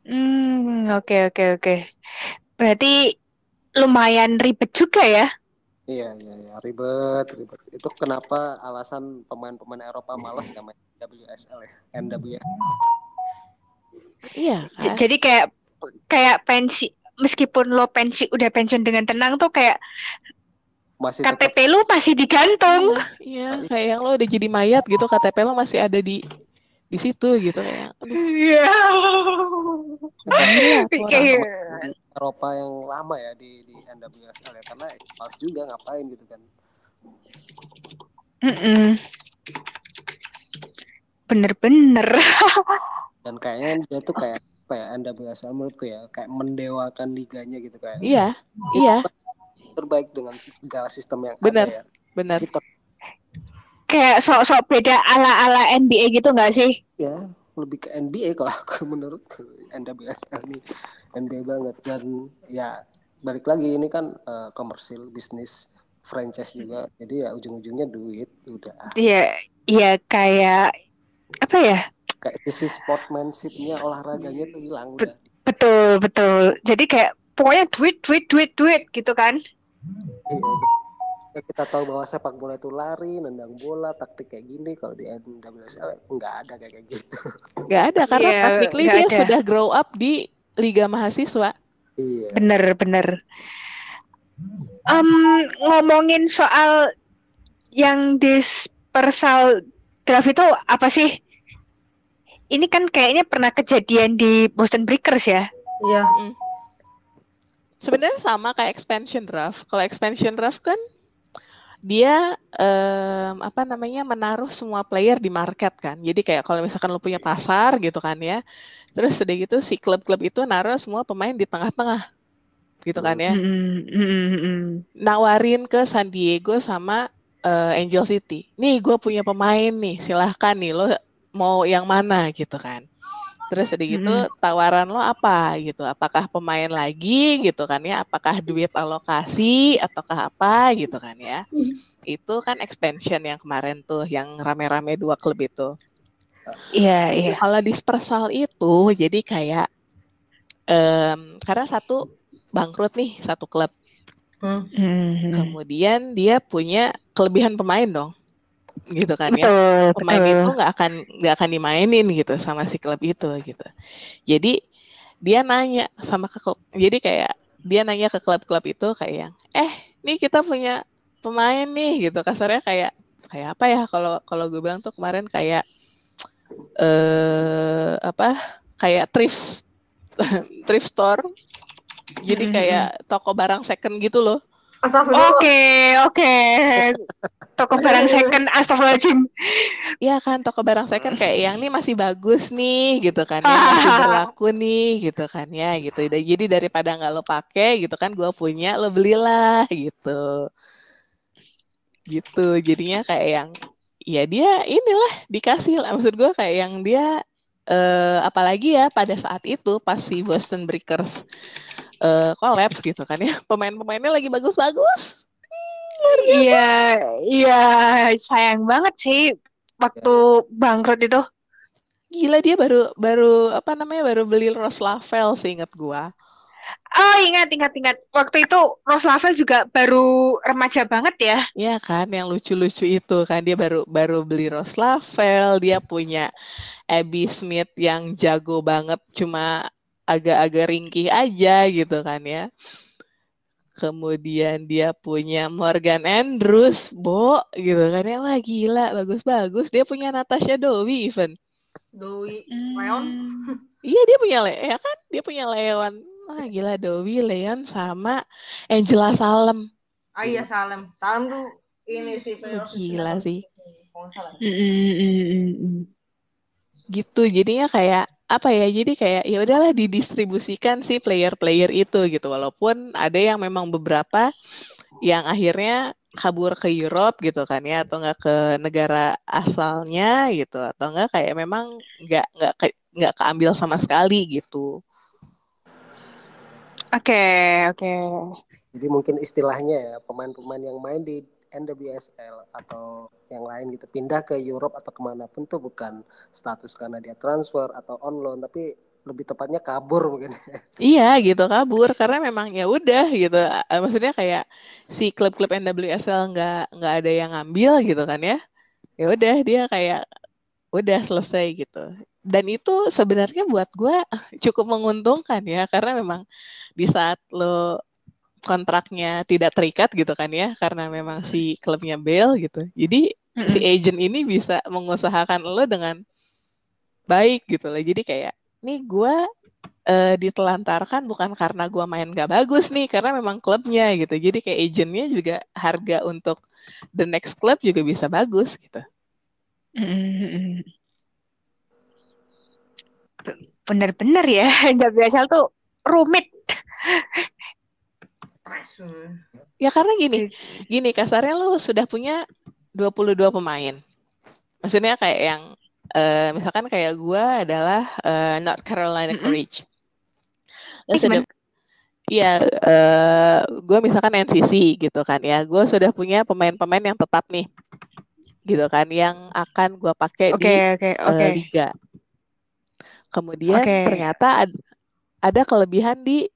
Hmm, oke oke oke. Berarti lumayan ribet juga ya? Iya, iya, iya, ribet, ribet. Itu kenapa alasan pemain-pemain Eropa malas nggak main WSL ya, NWSL. Iya kan? Jadi kayak kayak pensi meskipun lo pensi udah pensiun dengan tenang tuh kayak Masih tetap KTP lu masih digantung. Iya, kayak yang lo udah jadi mayat gitu, KTP lo masih ada di di situ gitu kayak. Iya. orang. Kayak di Eropa yang lama ya di di NWSL ya karena harus juga ngapain gitu kan. Mm-mm. Bener-bener. Dan kayaknya dia tuh kayak apa ya NWSL menurutku ya kayak mendewakan liganya gitu kayak. Iya, iya, terbaik dengan segala sistem yang Bener. ada ya. benar. Kita Kayak sok-sok beda ala-ala NBA gitu nggak sih? ya lebih ke NBA kalau aku menurutku NWSL ini NBA banget dan ya balik lagi ini kan eh, komersil bisnis franchise juga jadi ya ujung-ujungnya duit udah Iya, iya kayak apa ya? Kayak sisi sportsmanshipnya olahraganya tuh hilang udah Betul, betul. Jadi kayak pokoknya duit, duit, duit, duit gitu kan? Kita tahu bahwa sepak bola itu lari nendang bola taktik kayak gini kalau di NWSL nggak ada kayak gitu Nggak ada karena Iya, technically dia ada. sudah grow up di Liga Mahasiswa. iya Bener, bener. Em, ngomongin soal yang dispersal draft itu apa sih? Ini kan kayaknya pernah kejadian di Boston Breakers ya? Iya. Sebenarnya sama kayak expansion draft. Kalau expansion draft kan dia em, apa namanya menaruh semua player di market kan. Jadi kayak kalau misalkan lo punya pasar gitu kan ya. Terus udah gitu si klub-klub itu naruh semua pemain di tengah-tengah. Gitu kan ya. Mm, mm, mm, mm. Nawarin ke San Diego sama eh, Angel City. Nih gue punya pemain nih, silahkan nih lo mau yang mana gitu kan. Terus udah gitu tawaran lo apa gitu? Apakah pemain lagi gitu kan ya? Apakah duit alokasi ataukah apa gitu kan ya? Itu kan expansion yang kemarin tuh yang rame-rame dua klub itu. Iya, iya. Kalau dispersal itu jadi kayak em, karena satu bangkrut nih satu klub. Hmm. Mm, Kemudian dia punya kelebihan pemain dong. Gitu kan ya. Betul, pemain betul. itu nggak akan nggak akan dimainin gitu sama si klub itu gitu. Jadi dia nanya sama ke klub, jadi kayak dia nanya ke klub-klub itu kayak yang, eh, nih kita punya pemain nih gitu kasarnya kayak kayak apa ya kalau kalau gue bilang tuh kemarin kayak eh apa kayak thrift thrift store. Jadi Mm-mm. kayak toko barang second gitu loh. Astagfirullah. Oke, oke. Toko barang second, astagfirullahaladzim. Iya kan toko barang second kayak yang nih masih bagus nih gitu kan ya masih berlaku nih gitu kan ya gitu jadi daripada nggak lo pakai gitu kan gue punya lo belilah gitu gitu jadinya kayak yang ya dia inilah dikasih lah maksud gue kayak yang dia eh, apalagi ya pada saat itu pas si Boston Breakers eh, collapse gitu kan ya pemain-pemainnya lagi bagus-bagus Iya, iya. Sayang banget sih waktu bangkrut itu. gila dia baru baru apa namanya baru beli Rose Lavelle seingat gua Oh, ingat, ingat, ingat. Waktu itu Rose Lavelle juga baru remaja banget ya. Ya kan, yang lucu-lucu itu kan dia baru baru beli Rose Lavelle, dia punya Abby Smith yang jago banget, cuma agak-agak ringkih aja gitu kan ya. Kemudian dia punya Morgan Andrews, Bo, gitu kan ya. Wah gila, bagus-bagus. Dia punya Natasha Dowie even. Doi Leon. Iya dia punya Le, ya kan? Dia punya Leon. Wah gila Dowie, Leon sama Angela Salem. Ah iya Salem. Salem tuh ini sih the Gila sih. Mm. gitu jadinya kayak apa ya jadi kayak ya udahlah didistribusikan si player-player itu gitu walaupun ada yang memang beberapa yang akhirnya kabur ke Europe gitu kan ya atau enggak ke negara asalnya gitu atau enggak kayak memang nggak nggak ke- nggak keambil sama sekali gitu Oke, oke. Jadi mungkin istilahnya ya pemain-pemain yang main di NWSL atau yang lain gitu pindah ke Europe atau ke mana pun tuh bukan status karena dia transfer atau on loan tapi lebih tepatnya kabur mungkin. Iya gitu kabur karena memang ya udah gitu. Maksudnya kayak si klub-klub NWSL nggak nggak ada yang ngambil gitu kan ya. Ya udah dia kayak udah selesai gitu. Dan itu sebenarnya buat gue cukup menguntungkan ya karena memang di saat lo kontraknya tidak terikat gitu kan ya karena memang si klubnya bail gitu. Jadi si Mm-mm. agent ini bisa mengusahakan lo dengan baik gitu loh. Jadi kayak nih gue eh, ditelantarkan bukan karena gue main gak bagus nih karena memang klubnya gitu. Jadi kayak agentnya juga harga untuk the next club juga bisa bagus gitu. Mm-mm. Bener-bener ya, NWSL tuh rumit. Stres. Ya karena gini, gini kasarnya lu sudah punya 22 pemain. Maksudnya kayak yang eh, misalkan kayak gue adalah eh, North Carolina. Courage. Sudah gimana? Iya, eh gue misalkan NCC gitu kan ya. Gue sudah punya pemain-pemain yang tetap nih, gitu kan, yang akan gue pakai Oke, di oke, eh, oke. liga. Kemudian Oke. ternyata ad- ada kelebihan di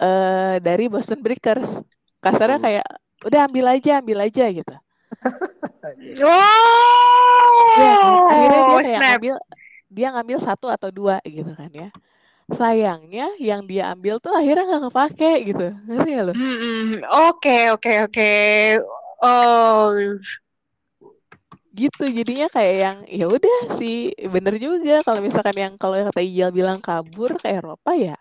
eh, dari Boston Breakers. Kasarnya kayak udah ambil aja, ambil aja gitu. Wow, Iya kan? Akhirnya dia kayak Oh, snap. ngambil dia ngambil satu atau dua gitu kan ya. Sayangnya yang dia ambil tuh akhirnya nggak kepake gitu. Ngerti gak lo? Oke, oke, oke. Oh, gitu jadinya kayak yang ya udah sih bener juga kalau misalkan yang kalau kata Ijal bilang kabur ke Eropa ya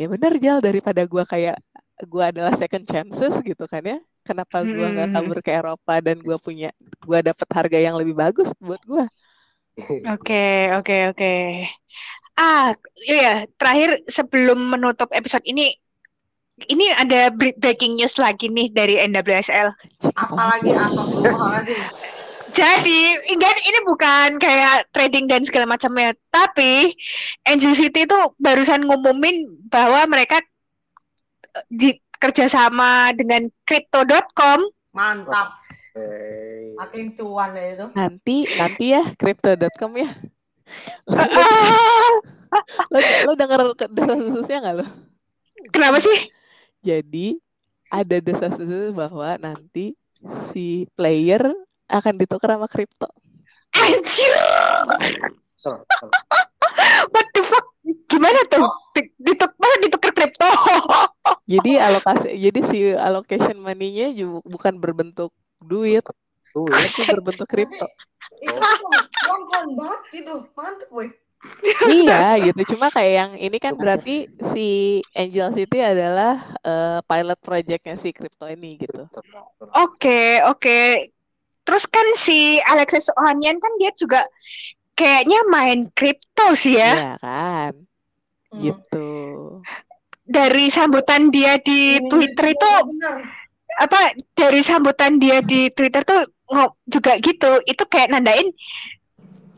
ya bener Jal daripada gua kayak gua adalah second chances gitu kan ya kenapa gua nggak Mm-mm. kabur ke Eropa dan gua punya gua dapat harga yang lebih bagus buat gua Oke, oke, oke. Ah, iya, terakhir sebelum menutup episode ini, ini ada bre- breaking news lagi nih dari NWSL. Apalagi astagfirullahaladzim. Jadi, enggak, ini bukan kayak trading dan segala macamnya, tapi Angel City itu barusan ngumumin bahwa mereka eh, di kerjasama dengan Crypto.com. Mantap. Eh, Makin cuan ya itu. nanti nanti ya crypto.com ya lo, lo, lo denger desas-desusnya nggak lo kenapa sih? jadi ada desas-desus bahwa nanti si player akan ditukar sama kripto Anjir, what the fuck? Gimana tuh? Di- Dituk, masa ditukar kripto? Jadi alokasi, jadi si allocation money-nya ju- bukan berbentuk duit, ya. tapi berbentuk kripto. Itu banget gitu. Mantep boy. iya, gitu. Cuma kayak yang ini kan berarti si Angel City adalah eh, pilot projectnya si kripto ini gitu. Betul, betul. Oke, oke. Terus kan si Alexis Ohanian kan dia juga kayaknya main kripto sih ya. Iya kan, Hmm. gitu. Dari sambutan dia di Ini Twitter juga itu bener. apa? Dari sambutan dia di Twitter tuh juga gitu. Itu kayak nandain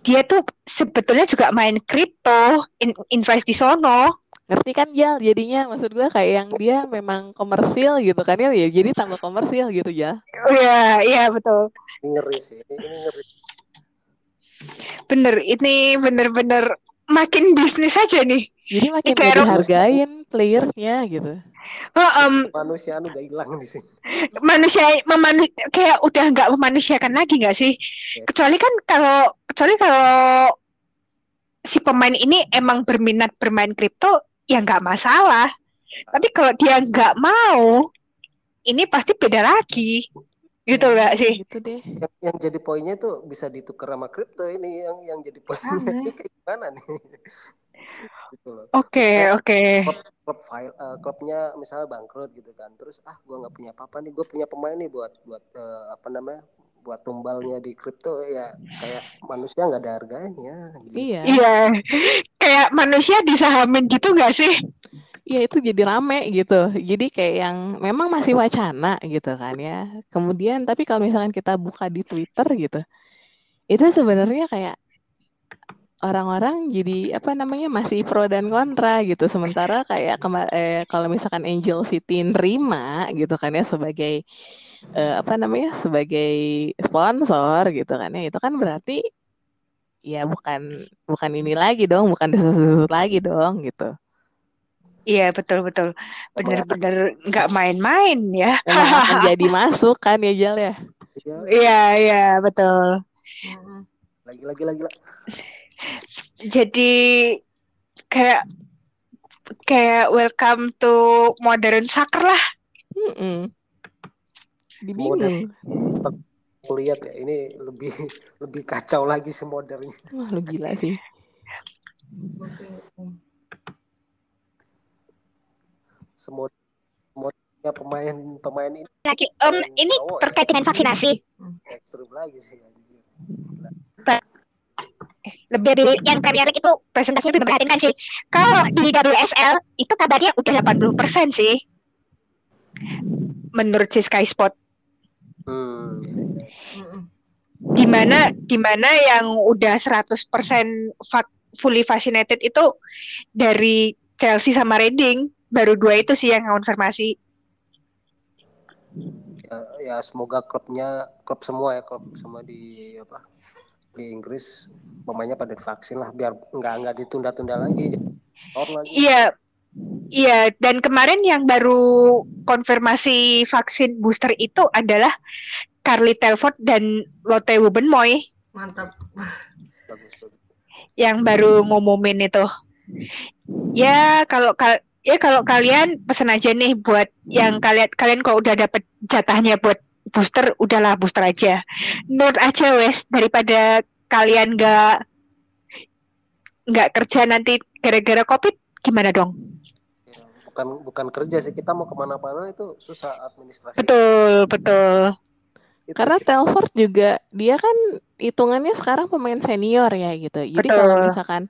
dia tuh sebetulnya juga main kripto, in- invest di sono. Ngerti kan Jal? Jadinya maksud gua kayak yang dia memang komersil gitu kan ya, ya jadi tambah komersil gitu ya. Oh, Iya, iya betul. Ini ngeri sih. Ini ngeri. Bener, ini bener-bener makin bisnis aja nih. Jadi makin gak dihargain playersnya gitu. Oh, em, Manusia anu udah hilang di sini. manusia memanu kayak udah nggak memanusiakan lagi nggak sih? Ya. Kecuali kan kalau kecuali kalau si pemain ini emang berminat bermain kripto ya nggak masalah. Tapi kalau dia nggak mau, ini pasti beda lagi, gitu nggak sih? Gitu deh. Yang, yang jadi poinnya tuh bisa ditukar sama kripto ini yang yang jadi poinnya Sama. ini kayak gimana nih? gitu loh. Oke oke. klub file eh, klubnya misalnya bangkrut gitu kan terus ah gua nggak punya apa-apa nih gue punya pemain nih buat buat eh, apa namanya buat tumbalnya di kripto ya kayak manusia nggak ada harganya gitu. Iya. Iya, kayak manusia disahamin gitu nggak sih? Iya itu jadi rame gitu. Jadi kayak yang memang masih wacana gitu kan ya. Kemudian tapi kalau misalkan kita buka di Twitter gitu, itu sebenarnya kayak orang-orang jadi apa namanya masih pro dan kontra gitu. Sementara kayak eh, kalau misalkan Angel City nerima gitu kan ya sebagai eh, apa namanya sebagai sponsor gitu kan ya itu kan berarti ya bukan bukan ini lagi dong, bukan desas lagi dong gitu. Iya betul betul bener-bener nggak main-main ya. Jadi masuk kan ya Jal ya. Iya, Iya iya betul. Lagi lagi lagi lah. Jadi kayak kayak welcome to modern soccer lah. Mm-mm. Dibingung. Aku lihat ya ini lebih lebih kacau lagi semodernnya. Wah lu gila sih. Semod modernnya pemain pemain ini Lagi em, ini ya. terkait dengan vaksinasi. ekstrim lagi sih anjir. Gila. Lebih dari yang Premier League itu presentasinya lebih memprihatinkan sih. Kalau di WSL itu kabarnya udah 80% sih. Menurut si Sky Sport. Hmm. Di mana di mana yang udah 100% vak- fully vaccinated itu dari Chelsea sama Reading. Baru dua itu sih yang konfirmasi. Ya, ya semoga klubnya klub semua ya klub semua di apa di Inggris pemainnya pada divaksin lah biar nggak nggak ditunda-tunda lagi Iya, iya. Dan kemarin yang baru konfirmasi vaksin booster itu adalah Carly Telford dan Lotte Wubbenmoy Mantap. bagus bagus yang baru ngumumin itu. Ya kalau kal ya kalau kalian pesen aja nih buat yang kalian kalian kok udah dapet jatahnya buat booster, udahlah booster aja. Menurut aja wes daripada kalian nggak nggak kerja nanti gara-gara covid gimana dong? Ya, bukan bukan kerja sih kita mau ke mana-mana itu susah administrasi Betul betul. Itu Karena sih. Telford juga dia kan hitungannya sekarang pemain senior ya gitu. Jadi Betul. kalau misalkan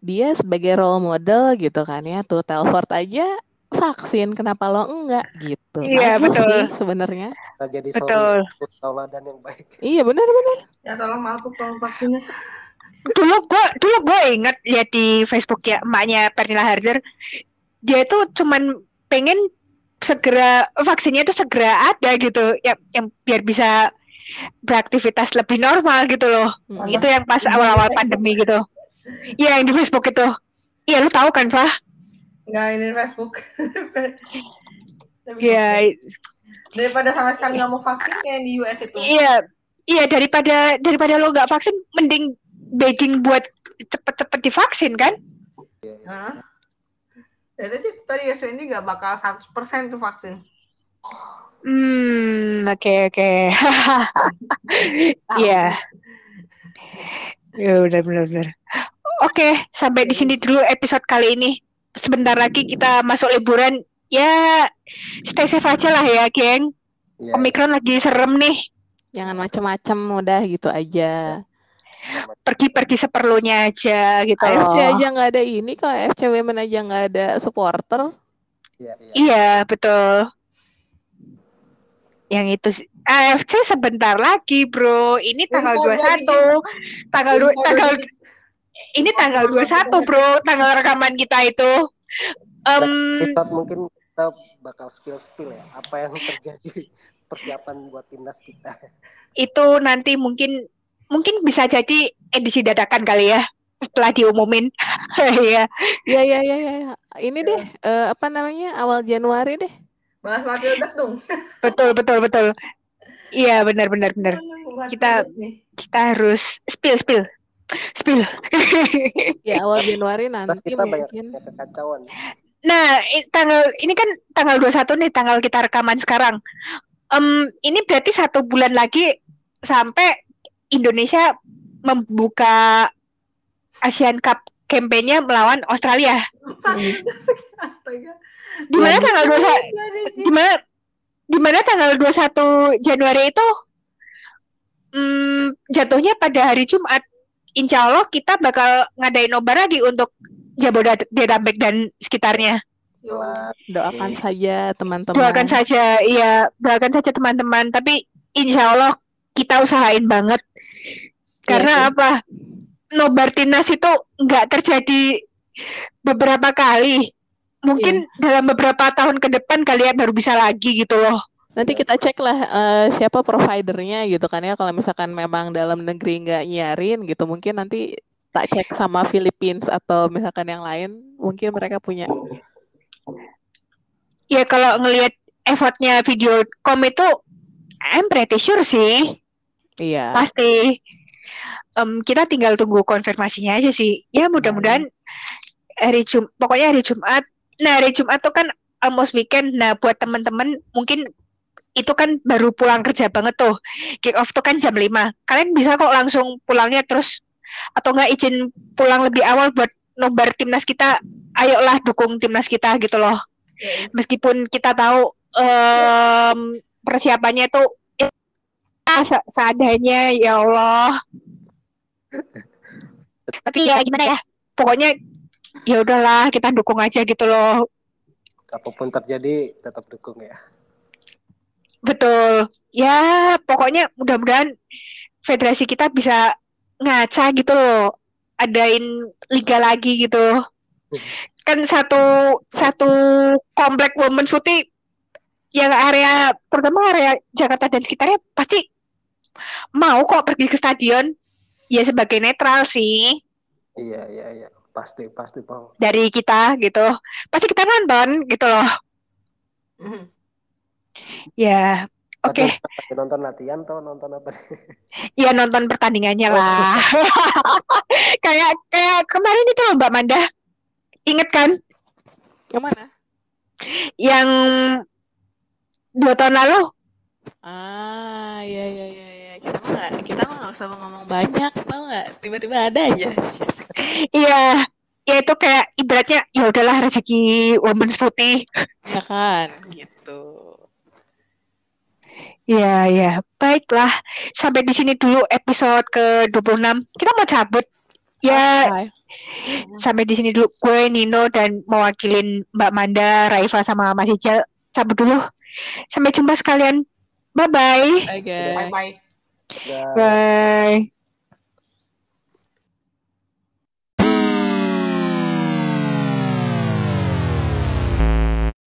dia sebagai role model gitu kan ya tuh Telford aja vaksin kenapa lo enggak gitu. Iya, Bagus betul. sih sebenarnya. jadi Betul. tauladan yang baik Iya benar-benar. Ya tolong Malpuk tolong vaksinnya. dulu gue dulu gue inget lihat di Facebook ya emaknya Pernilla Harder dia tuh cuman pengen segera vaksinnya itu segera ada gitu. Ya yang biar bisa beraktivitas lebih normal gitu loh. Mm. itu yang pas awal-awal pandemi gitu. Iya yang di Facebook itu. Iya lu tahu kan Fah? Nggak ini Facebook. Tapi Iya. Daripada sama sekali nggak mau vaksin kayak di US itu. iya. Iya daripada daripada lo nggak vaksin mending begging buat cepet-cepet divaksin kan? Hah? Jadi sih tadi US ini nggak bakal 100% tuh vaksin. Hmm, oke oke. Iya. Ya udah benar-benar. Oke, sampai di sini dulu episode kali ini. Sebentar lagi kita masuk liburan. Ya, stay safe aja lah ya, geng. ya, Omikron lagi serem nih. Jangan macem-macem udah gitu aja. Pergi-pergi seperlunya aja gitu. AFC loh. aja nggak ada ini kok AFC Women aja nggak ada supporter. ya, ya. Iya, betul. Yang itu sih. AFC sebentar lagi, Bro. Ini tanggal Info 21. Tanggal dua, Info tanggal dari- ini tanggal 21, Bro. Tanggal rekaman kita itu. Em, Kita mungkin kita bakal spill spill ya apa yang terjadi persiapan buat timnas kita itu nanti mungkin mungkin bisa jadi edisi dadakan kali ya setelah diumumin. Iya. Ya ya ya ya. ya. Ini deh eh, apa namanya awal Januari deh. Bahas Matildas dong. betul betul betul. Iya, benar benar benar. Kita-. Kita harus spill spill. Spill. Ya awal Januari Terus nanti kita mungkin. banyak kekacauan Nah, tanggal ini kan tanggal 21 nih tanggal kita rekaman sekarang. Em, ini berarti satu bulan lagi sampai Indonesia membuka Asian Cup campaign-nya melawan Australia. Di mana tanggal 21 Dari di mana di mana tanggal 21 Januari itu hmm, jatuhnya pada hari Jumat. Insya Allah kita bakal ngadain nobar lagi untuk Jabodetabek dan sekitarnya. Doakan saja teman-teman. Doakan saja, iya, doakan saja teman-teman. Tapi insya Allah kita usahain banget. Iya Karena sih. apa? nobar timnas itu nggak terjadi beberapa kali. Mungkin dalam beberapa tahun ke depan kalian baru bisa lagi gitu loh. Nanti kita cek lah eh, siapa providernya gitu kan ya. Kalau misalkan memang dalam negeri nggak nyiarin gitu, mungkin nanti tak cek sama Philippines atau misalkan yang lain, mungkin mereka punya. Ya kalau ngelihat effortnya video com itu, I'm pretty sure sih. Iya. Pasti. Em, kita tinggal tunggu konfirmasinya aja sih. Ya mudah-mudahan hari Jum pokoknya hari Jumat. Nah hari Jumat tuh kan almost weekend. Nah buat teman-teman mungkin itu kan baru pulang kerja banget tuh. Kick off tuh kan jam 5. Kalian bisa kok langsung pulangnya terus atau nggak izin pulang lebih awal buat nobar timnas kita. Ayolah dukung timnas kita gitu loh. Meskipun kita tahu em, persiapannya tuh se- seadanya ya Allah. Tapi ya gimana ya? Pokoknya ya udahlah kita dukung aja gitu loh. Apa pun terjadi tetap dukung ya. Betul. Ya, pokoknya mudah-mudahan federasi kita bisa ngaca gitu loh. Adain liga lagi gitu. Kan satu satu komplek women's putih yang area terutama area Jakarta dan sekitarnya pasti mau kok pergi ke stadion? Ya sebagai netral sih. Iya iya iya. Pasti pasti bang. dari kita gitu. Pasti kita nonton gitu loh. Mhm. ya oke. Lagi Nonton latihan atau nonton apa nih? ya nonton pertandingannya lah. kayak kayak kemarin itu loh Mbak Manda. Inget kan? Yang mana? yang dua tahun lalu. Ah, iya iya iya iya. Kita mah nggak, kita mah nggak usah ngomong banyak, tau nggak? Tiba-tiba ada aja. iya ya itu kayak ibaratnya ya udahlah rezeki women's putih Ya kan, gitu. ya ya baiklah sampai di sini dulu episode ke 26 kita mau cabut ya Bye. sampai di sini dulu gue Nino dan mewakilin Mbak Manda Raifa sama Mas Ijal cabut dulu sampai jumpa sekalian bye bye Bye guys. Bye. Bye.